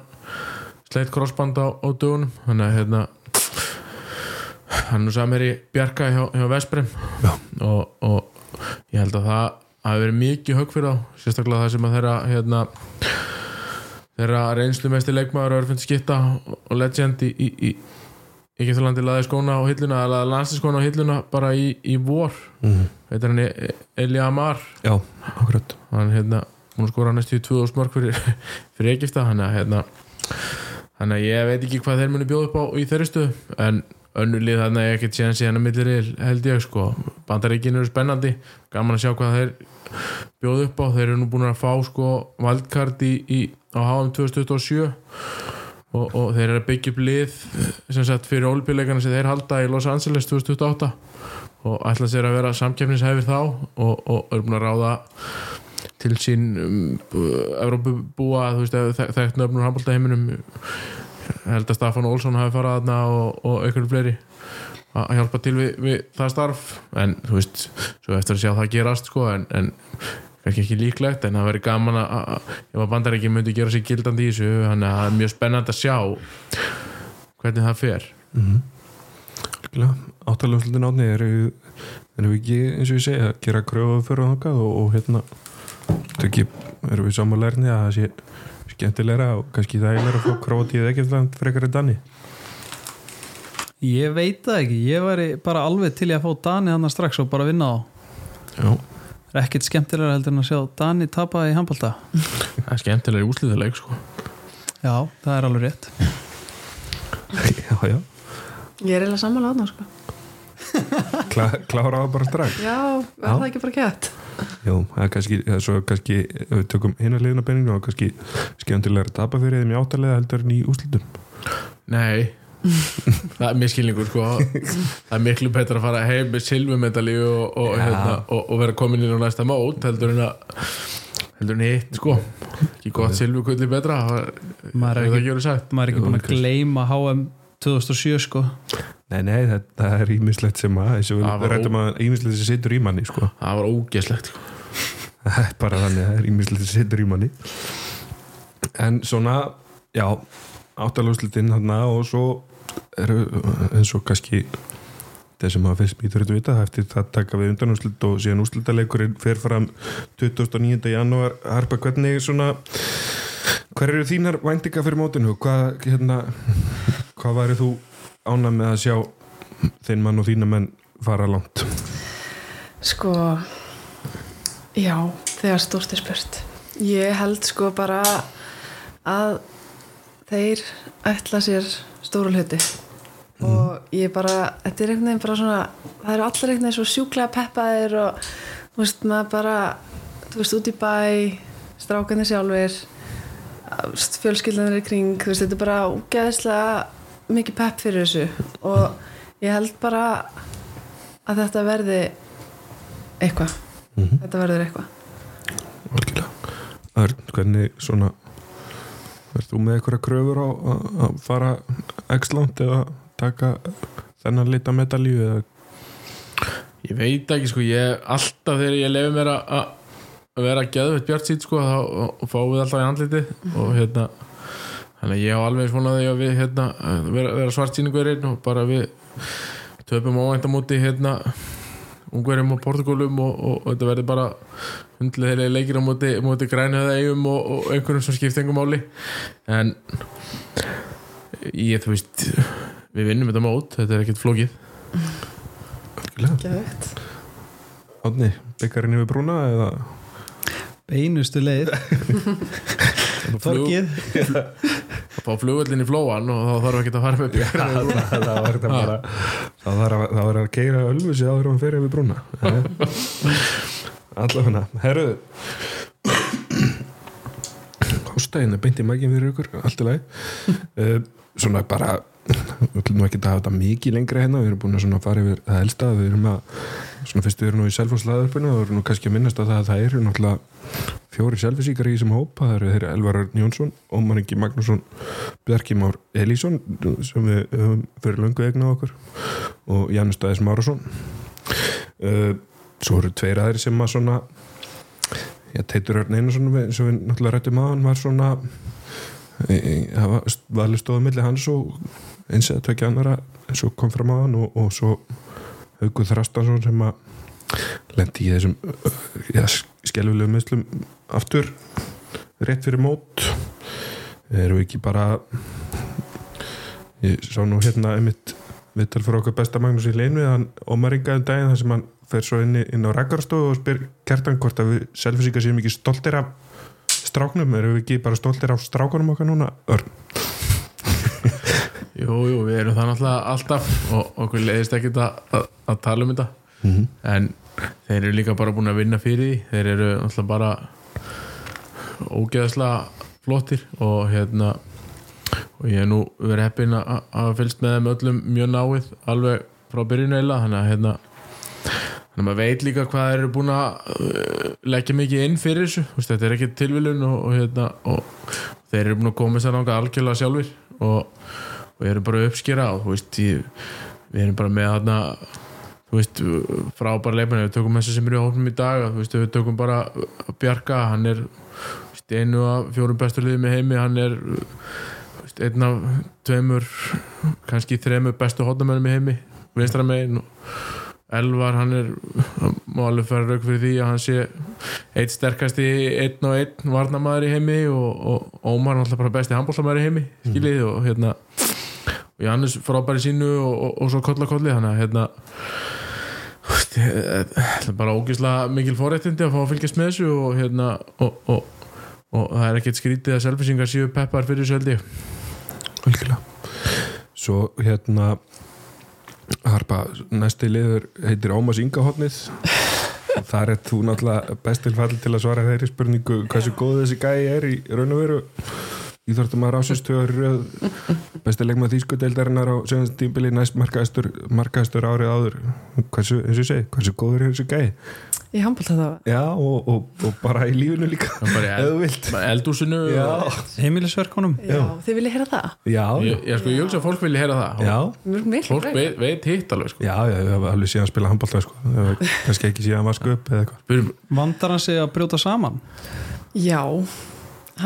sleitt crossband á, á dögunum. Þannig að hérna hann nú samir í Bjarka hjá, hjá Vesprem og, og ég held að það hafi verið mikið högg fyrir þá sérstaklega það sem að þeirra hérna, þeirra reynslu mesti leikmaður Örfund Skitta og Legend í, í, í í Gíþurlandi laði skóna á hilluna eða landsi skóna á hilluna bara í, í vor. Mm, heitir hann Eli Amar? Já, akkurat. Hann hérna, hún skora næstu í 2000 mörg fyrir, fyrir Egipta hann að hérna hann að ég veit ekki hvað þeir muni bjóða upp á í þeirri stöðu en önnulið þannig að ég ekkert séðan síðan að millir held ég sko, bandaríkin eru spennandi gaman að sjá hvað þeir bjóða upp á, þeir eru nú búin að fá sko valdkart í, í, á HM 2027 og, og þeir eru að byggja upp lið sem sagt fyrir olbíleikana sem þeir halda í Los Angeles 2028 og ætla sér að vera samkeppnishæfir þá og, og eru búin að ráða til sín um, Evrópubúa, þú veist, þek- þekkt nöfnur handbóltaheiminum held að Staffan Olsson hafi farað þarna og, og einhverju fleiri að hjálpa til við, við það starf. En þú veist, svo eftir að sjá það gerast sko, en, en kannski ekki líklegt en það verið gaman að, ef að bandar ekki myndi gera sér gildandi í þessu þannig að það er mjög spennandi að sjá hvernig það fer. Áttalöflutin átni erum við ekki, eins og ég segja, að gera kröfu fyrir þangað og, og hérna ekki, erum við samanlærni að það sé skemmtilegra og kannski það er að fá krótið ekki eftir frekar en danni Ég veit það ekki, ég væri bara alveg til ég að fá Dani hann strax og bara vinna á. Já, Það er ekkit skemmtilega heldur en að sjá Dani tapa í handbalta það er skemmtilega í úslíðuleik sko. Já, það er alveg rétt. Já, já. Ég er eiginlega sammála átna sko. Klá, klára það bara strax. Já, er Já. það ekki bara gett Jú, það er kannski, það er svo kannski ef við tökum hinn að liðna penningu og kannski skemmtilega að tapa fyrir þeim í áttalega heldur en í úslitum Nei það er miskilningur sko. Það er miklu betra að fara heim með silfumedali og, og, Já. hérna, og, og vera komin inn á næsta mót heldur en að heldur en hitt sko. Ekki gott silfukulli betra það Maður er er ekki- Maður er ekki búin að gleyma HM 2007 sko. Nei, nei, það, það er ímislegt sem að Það við var rættum að ímislegt sem situr í manni sko. það var ógeslegt sko. það er bara þannig, það er ímislegt sem situr í manni. En svona já, áttalúslitin þarna og svo eru eins og kannski þeir sem hafa fyrst mýtur þetta vita, það eftir það taka við undanúslit og síðan úslitaleikurinn fer fram 29. janúar. Harpa, hvernig svona hver eru þínar væntinga fyrir mótinu? Hvað, hérna, hvað væri þú ánað með að sjá þinn mann og þína menn fara langt? Sko Já, þegar stórt er spurt. Ég held sko bara að þeir ætla sér stóru hluti. Og ég bara, þetta er einhvern veginn bara svona það eru allir einhvern veginn svo sjúklega peppaðir og þú veist, maður bara þú veist, út í bæ strákanir sjálfur fjölskyldanir í kring þú veist, þetta er bara úgeðislega mikið pepp fyrir þessu. Og ég held bara að þetta verði eitthvað. Þetta verður eitthvað. Algjörlega. Örn, hvernig svona verður þú með eitthvað kröfur á að- fara x-langt eða taka þennan lita medalju eða? Ég veit ekki sko, ég alltaf þegar ég lefi mér að að vera gæðveitt bjart sít sko þá fáum við alltaf í andlitið og hérna þannig að ég á alveg svona að við hérna vera, vera svart sýningverinn og bara við töpum óvænt á móti hérna ungverjum og portugólum og, og, og þetta verður bara hundlega leikir á móti, móti grænhöða eigum og, og einhverjum sem skipt engum máli. En ég þú veist við vinnum þetta mót, þetta er ekkert flókið. Geðveikt. Átni, byggarinn yfir brúna eða? Beinustu leið. Þorgið. Að fá flugvöldin í flóan og þá þarf ekki að fara með björn það var þetta bara það var að, það keira ölfusi áður og hann fyrir yfir brúna. Allavega, herruðu Hóstæðin er beint í mækin fyrir ykkur, allt í lagi. Uh, svona bara við nú ekki að hafa þetta mikið lengra hérna við erum búin að fara yfir það elsta við erum að, svona fyrst við erum nú í selfhúslaðurpinu og erum nú kannski að minnast á það að það eru náttúrulega fjóri selfisíkar í þessum hópa það eru Elvar Jónsson, Ómar Ingi Magnússon Bjarki Már Elísson sem við höfum fyrir löngu egna á okkur og Janus Dæðis Márusson uh, svo eru tveir aðri sem að svona já, Teitur Örn Einarsson og við náttúrulega rættum að hann var svona það var valið stóðum milli hans og eins eða tvekja annara eins og kom fram á hann og, og svo Haugur Þrastansson sem að lendi í þessum ja, skelfilegu meðslum aftur rétt fyrir mót. Við ekki bara ég sá nú hérna einmitt viðtal fyrir okkar besta Magnús í leinu hann ómaringaði um daginn þar sem hann fer svo inn, inn á rækarastofu og spyr kertan hvort að við selfisíka séum ekki stoltir af stráknum, erum við ekki bara stoltir af strákunum okkar núna Örn, Jú, jú, við erum það náttúrulega alltaf og okkur leiðist ekkert að, að, að tala um þetta. En þeir eru líka bara búin að vinna fyrir því. Þeir eru náttúrulega bara ógeðslega flottir og hérna og ég hef nú verið heppinn að að fylgst með þeim öllum mjög náið alveg frá byrjun eila þannig að hérna þannig að maður veit líka hvað þeir eru búin að uh, leggja mikið inn fyrir þessu. Þú veist, þetta er ekki tilviljun og, og, hérna, og þeir eru búin að koma sér náttúrulega algjörlega sjálfur og, og eru bara að uppskera og þú veist, ég, við erum bara með þarna þú veist, frábæra leifmenni við tökum þessi sem eru í hófnum í dag þú veist, við tökum bara Bjarka hann er veist, einu af fjórum bestur liðum í heimi, hann er veist, einn af tveimur kannski þremur bestu hóttamennum í heimi vinstra megin. Og Elvar, hann er hann má alveg fara rauk fyrir því að hann sé eitt sterkasti einn og einn varnamaður í heimi og, og Ómar er alltaf bara besti handbóltamæður í heimi skiljið og hérna og Jannis frábæri sínu og, og, og svo kolla kolli þannig að hérna það er bara ógislega mikil forréttindi að fá að fylgjast með þessu og hérna og, og, og það er ekkert skrítið að selfisingar séu peppar fyrir ég. Algjörlega. Svo hérna harpa, næsti liður heitir Ómas Ingahotnið þar er þú náttúrulega best tilfall til að svara þeirri spurningu hversu góð þessi gæi er í raun og veru Íþórtum að rásistöður besti leikmað þýskudeildarinnar á sjöfnast tímbili næst markaðistur, markaðistur árið áður. Hversu, eins og ég segi, hversu góður er þessi gæi? Ég handbólta það já og, og, og bara í lífinu líka þú vilt. eldúsinu já, heimilisverkunum? Já, þið viljið heyra það? Já, ég, ég, sko, ég hugsa að fólk vilja heyra það. Já. Miklu fólk veit, veit hitt alveg sko. Já, já, ég hef alveg síðan að spila handbólta sko. Kannski ekki síðan vasku upp eða vandar hann sig að brjóta saman? Já,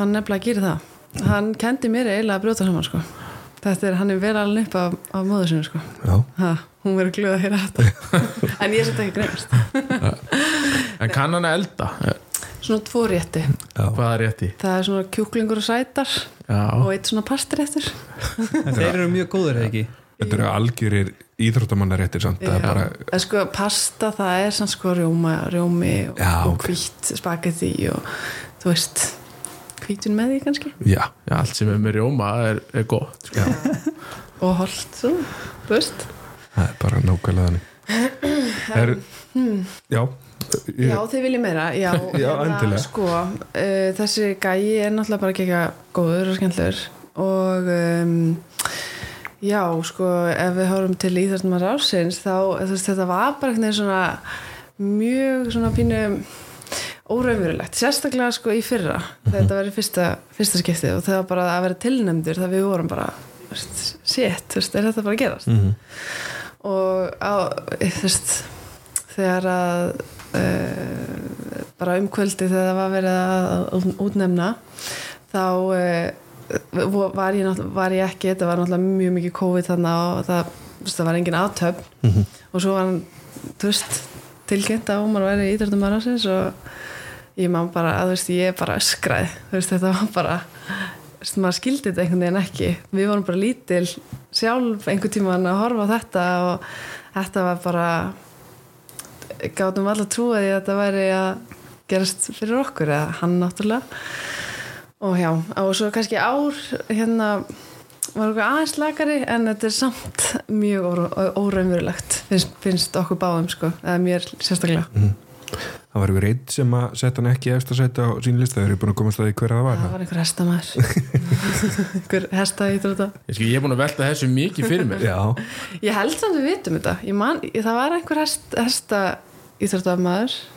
hann nefnilega gerir það Hann kendi mér eiginlega að brjóta saman sko. Þetta er, hann er verið alveg upp af, af móður sinni sko. Já, ha, Hún verður glöð að heyra þetta. En ég svolítið ekki greinast en kann hann að elda? Svona tvo rétti. Er rétt í Það er svona kjúklingur og sætar já, og eitt svona pastiréttur en þeir eru mjög góður eða ekki? Þetta eru algjörir íþróttamannaréttir er bara, En sko pasta það er sann sko rjóma, rjómi og, og ok. hvítt spagetti og þú veist hvítun með því kannski? Já, já, allt sem er með rjóma er, er gott sko. og holt svo, veist. Það er bara nákvæmlega þannig. Er, já ég, Já, þið viljið meira Já, Já, hérna, endilega. Sko, uh, þessi gæi er náttúrulega bara ekki góður og skemmtlur og um, já, sko ef við horfum til íþjóðnum að rásins þá, þetta var bara veginn svona mjög svona pínu óraunverulegt, sérstaklega sko í fyrra þegar þetta í fyrsta, fyrsta skiptið og það var bara að vera tilnæmdur þegar við vorum bara shit, veist, er þetta bara að gerast? Mhm. og á, þú veist þegar að uh, bara um kvöldi þegar það var verið að útnefna þá uh, var, ég var ég ekki þetta var náttúrulega mjög mikið COVID þannig og það, veist, það var engin átöfn og svo var hann, þú veist tilkynnt að Ómar væri ídröndum aðransins og ég má bara, að þú veist, ég bara öskraði, þú veist, þetta var bara veist, maður skildi þetta einhvern veginn ekki. Við vorum bara lítil sjálf einhvern tíman að horfa á þetta og þetta var bara gátum allar trúið að þetta væri að gerast fyrir okkur eða hann náttúrulega. Og já, og svo kannski ár hérna var okkur aðeins lakari en þetta er samt mjög óraunverulegt finnst, finnst okkur báðum sko eða mér sérstaklega það var ykkur einn sem að setja hann ekki eftir að setja á sín lista þeir eru búin að komast að því hver að það var það var einhver hestamæður einhver hesta í þetta Ég, ég er búin að velta þessu mikið fyrir mér. Já, ég held samt við vitum þetta. Ég man, það var einhver hest, hesta íþróttamaður Já,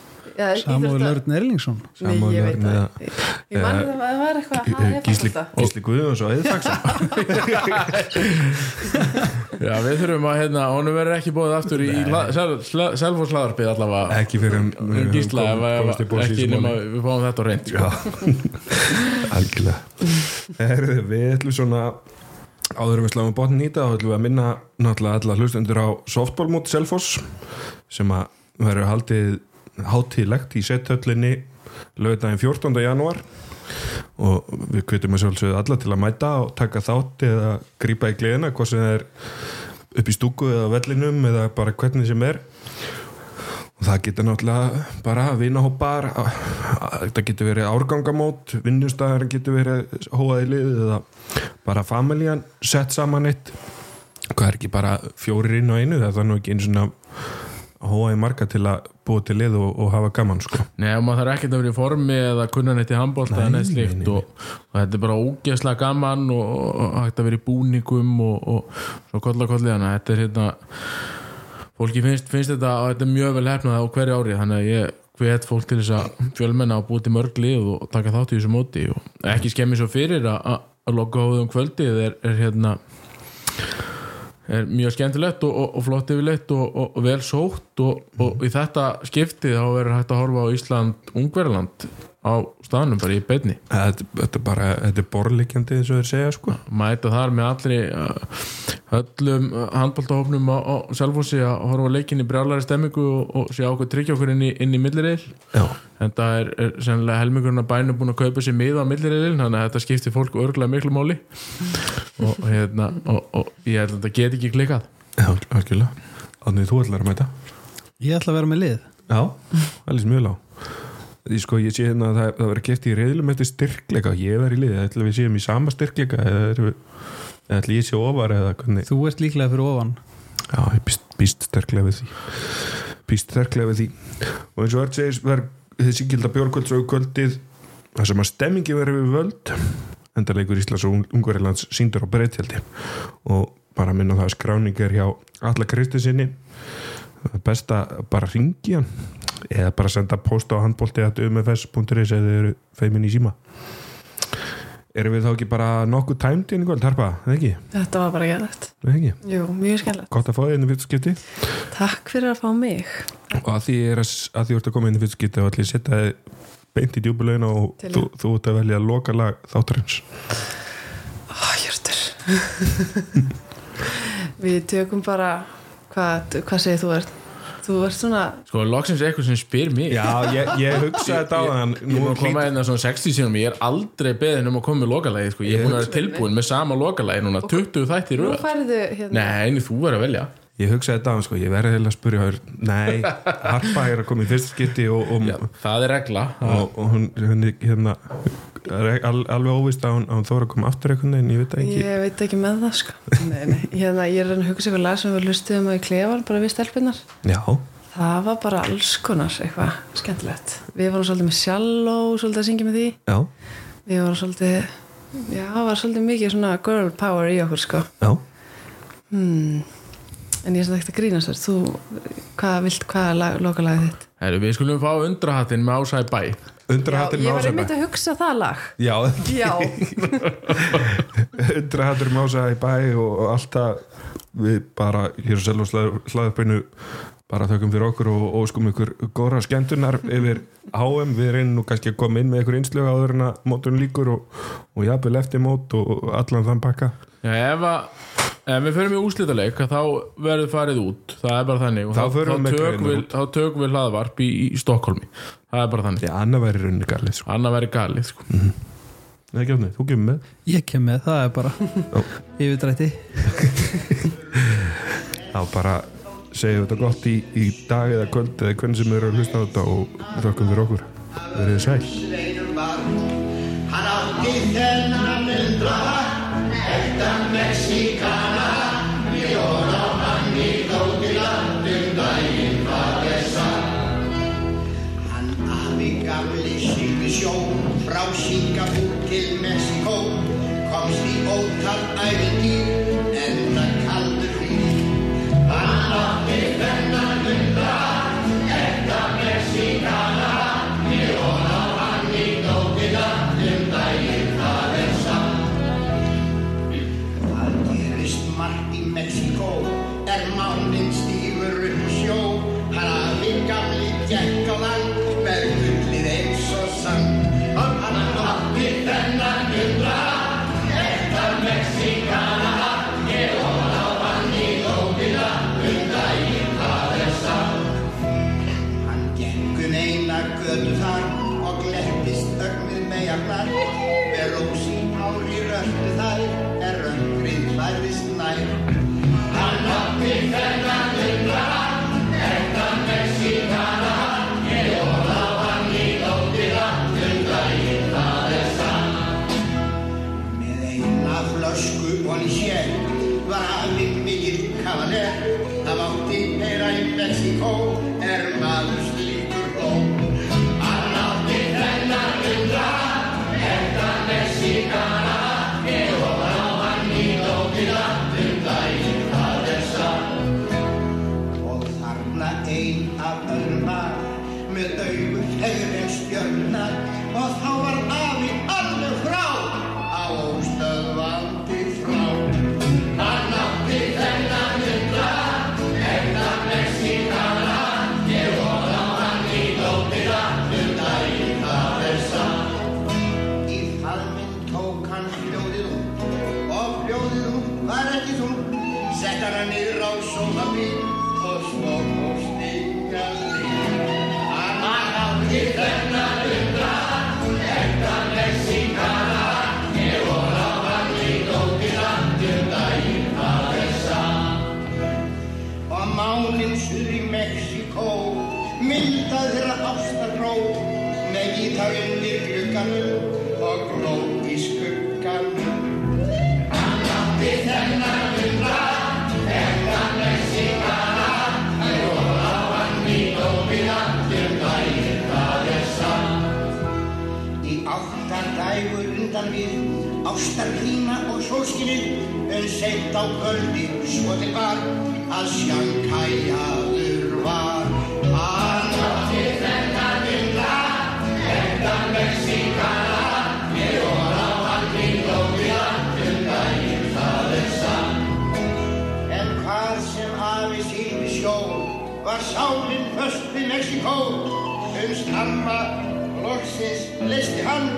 Samúður Lörn Erlingsson. Nei, ég veit Örn það. Ég- Ég man það það var eitthvað að Gísli, það. Guðjóns og Eðfaxson Já, við þurfum að, hérna, honum verður ekki bóðið aftur í Selfos hlaðarpið allavega. Ekki fyrir um Gísla, ekki nema við fáum þetta á reynd sko. algjörlega. Við ætlum svona áður en við sláum botnin í þetta þá ætlum við að minna náttúrulega alla hlustendur á softballmót Selfoss sem að verður haldið hátíðlegt í setthöllinni lögudaginn 14. janúar og við kveitum að sjálfsögðu alla til að mæta og taka þátt eða grípa í gleðina hvað sem það er upp í stúku eða vellinum eða bara hvernig sem er og það getur náttúrulega bara vinahópar þetta getur verið árgangamót vinnustæðar getur verið hóaði lið eða bara familjan sett saman eitt hvað er ekki bara fjórir inn á einu það er nú ekki einu svona hóaði marga til að búa til lið og, og hafa gaman sko Nei, og maður þarf ekkert að vera í formi eða kunna neitt í handbólta eða Nei, neitt nei. og, og þetta er bara ógeðslega gaman og, og hægt að vera í búningum og, og svo kolla kollið hana þetta er hérna fólki finnst, finnst þetta þetta er mjög vel hefnað á hverju ári þannig að ég hvet fólk til þess að fjölmenna og búið til mörg lið og taka þátt í þessu móti og ekki skemmi svo fyrir að, að, að loka hóðum kvöldið er, er hérna er mjög skemmtilegt og, og, og flott yfirleitt og, og, vel sótt og, í þetta skiptið þá verður hægt að horfa á Ísland Ungverland á staðnum bara í beinni. Þetta, þetta er bara, þetta er borðleikjandi eins og þeir segja sko. Mæta þar með allri uh, öllum handbóltahofnum á, á Selfossi að horfa á leikin í brjálari stemmingu og, og sjá okkur tryggja okkur inn í, inn í millireil já, en það er, er sennilega helmingurinn að bænum búin að kaupa sér miða á millireilin þannig að þetta skiptir fólk örgulega miklu máli. Og, hérna, og, og ég held að þetta get ekki klikað já, algjörlega. Átnið, þú ætlar að mæta? Ég ætla að vera með lið. Já, það lýst mjög lág sko, ég sé hérna að það, það verður keft í reyðlum eftir styrkleika, ég verður í liði. Ætla við séum í sama styrkleika eða ætla ég sé ofar eða hvernig Þú ert líklega fyrir ofan. Já, ég býst, býst sterklega við því. Býst sterklega við því. Og eins og verður þessi gilda bjórkvölds og kvöldið það sem að stemmingi verður við völd endarleikur Íslands og Ungverilands síndur á breytjaldi og bara minna það að skráning er hjá alla Kristisinni besta bara ringi hann eða bara senda post á handbólti að umfs.is eða eru feimin í síma. Erum við þá ekki bara nokkuð tæmd í einu kvöld, Harpa, eða ekki? Þetta var bara gæðlegt Eða ekki? Jú, mjög skemmtilegt. Gott að fá þið inn í fyrst skipti Takk fyrir að fá mig. Og að því er að, að því ert að koma inn í fyrst skipti og allir setja þið beint í djúbulegina og þú, þú ert að velja loka lag þáttarins. Ó, Hjörtur. Við tökum bara Hvað, hvað segir þú ert? Þú ert svona sko loksins eitthvað sem spyr mig. Já, ég, ég hugsa þetta á þann Ég er búin að koma inn að svona 60 sinum Ég er aldrei beðin um að koma með lokalagi sko. Ég er búin að vera tilbúin með sama lokalagi núna 20 þættir Nú færðu hérna Nei, þú verður að velja ég hugsaði þetta á hann sko, ég verði heila að spyrja hér, nei, Harpa er að koma í fyrsta skipti og, og, Já, það er regla. og, og hún, hún er hérna er al, alveg óvist að hún, að hún þóra að koma aftur einhvern veginn, ég veit ekki. Ég veit ekki með það sko. Nei, nei. Hérna, Ég er að reyna að hugsa ykkur lag sem við lustuðum á í klefan bara við stelpunar Já, Það var bara alls konar eitthvað skemmtilegt. Við vorum svolítið með sjáló svolítið að syngja með því. Já, Við vorum svolítið Já, það var svolítið mikið svona girl power í okkur sko. Já. Hmm. En ég er svona ekkert að grínast þér. Þú, hvað vilt, hvað er lag, lokalagið þitt? Heru, Við skulum fá undrahattin með ásæði bæ. Undrahattur ég var einmitt að hugsa það lag. Já, Já, undrahattur Mása í bæ og, og alltaf við bara hér á selva hlaðupinu bara þökkum fyrir okkur og óskum ykkur góðra skemmtunar yfir HM við reynum nú kannski að koma inn með ykkur einslög áður en að mótun líkur og, og jafnvel eftir mót og allan þann pakka. Já, ef, að, ef við förum í úslítaleik þá verður farið út. Það er bara þannig. Og Þá með tökum greinar við, þá tökum við hlaðvarp í, í Stokkólmi það er bara þannig, Já, annað væri rauninni galið sko. annað væri galið sko. Nei, ekki átni, þú kemur með. Ég kem með, það er bara yfirdrætti. Þá bara segjum þetta gott í, í dag eða kvöld eða hvernig sem við erum að hlusta á þetta og þökkum fyrir okkur. Verið þið sæl fegri en ástarklíma og sólskinnið, en seint á kvöldi svo til var að sjankæjaður var. Hann átti þennan undra, ekta Mexíkana, ég voru á hann í lókina um daginn það er satt. En hvað sem afi síði sjó var sálinn föst við Mexíkó um stamma loksins listi hann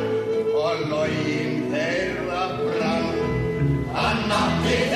og login þeirra brann hann átti þennan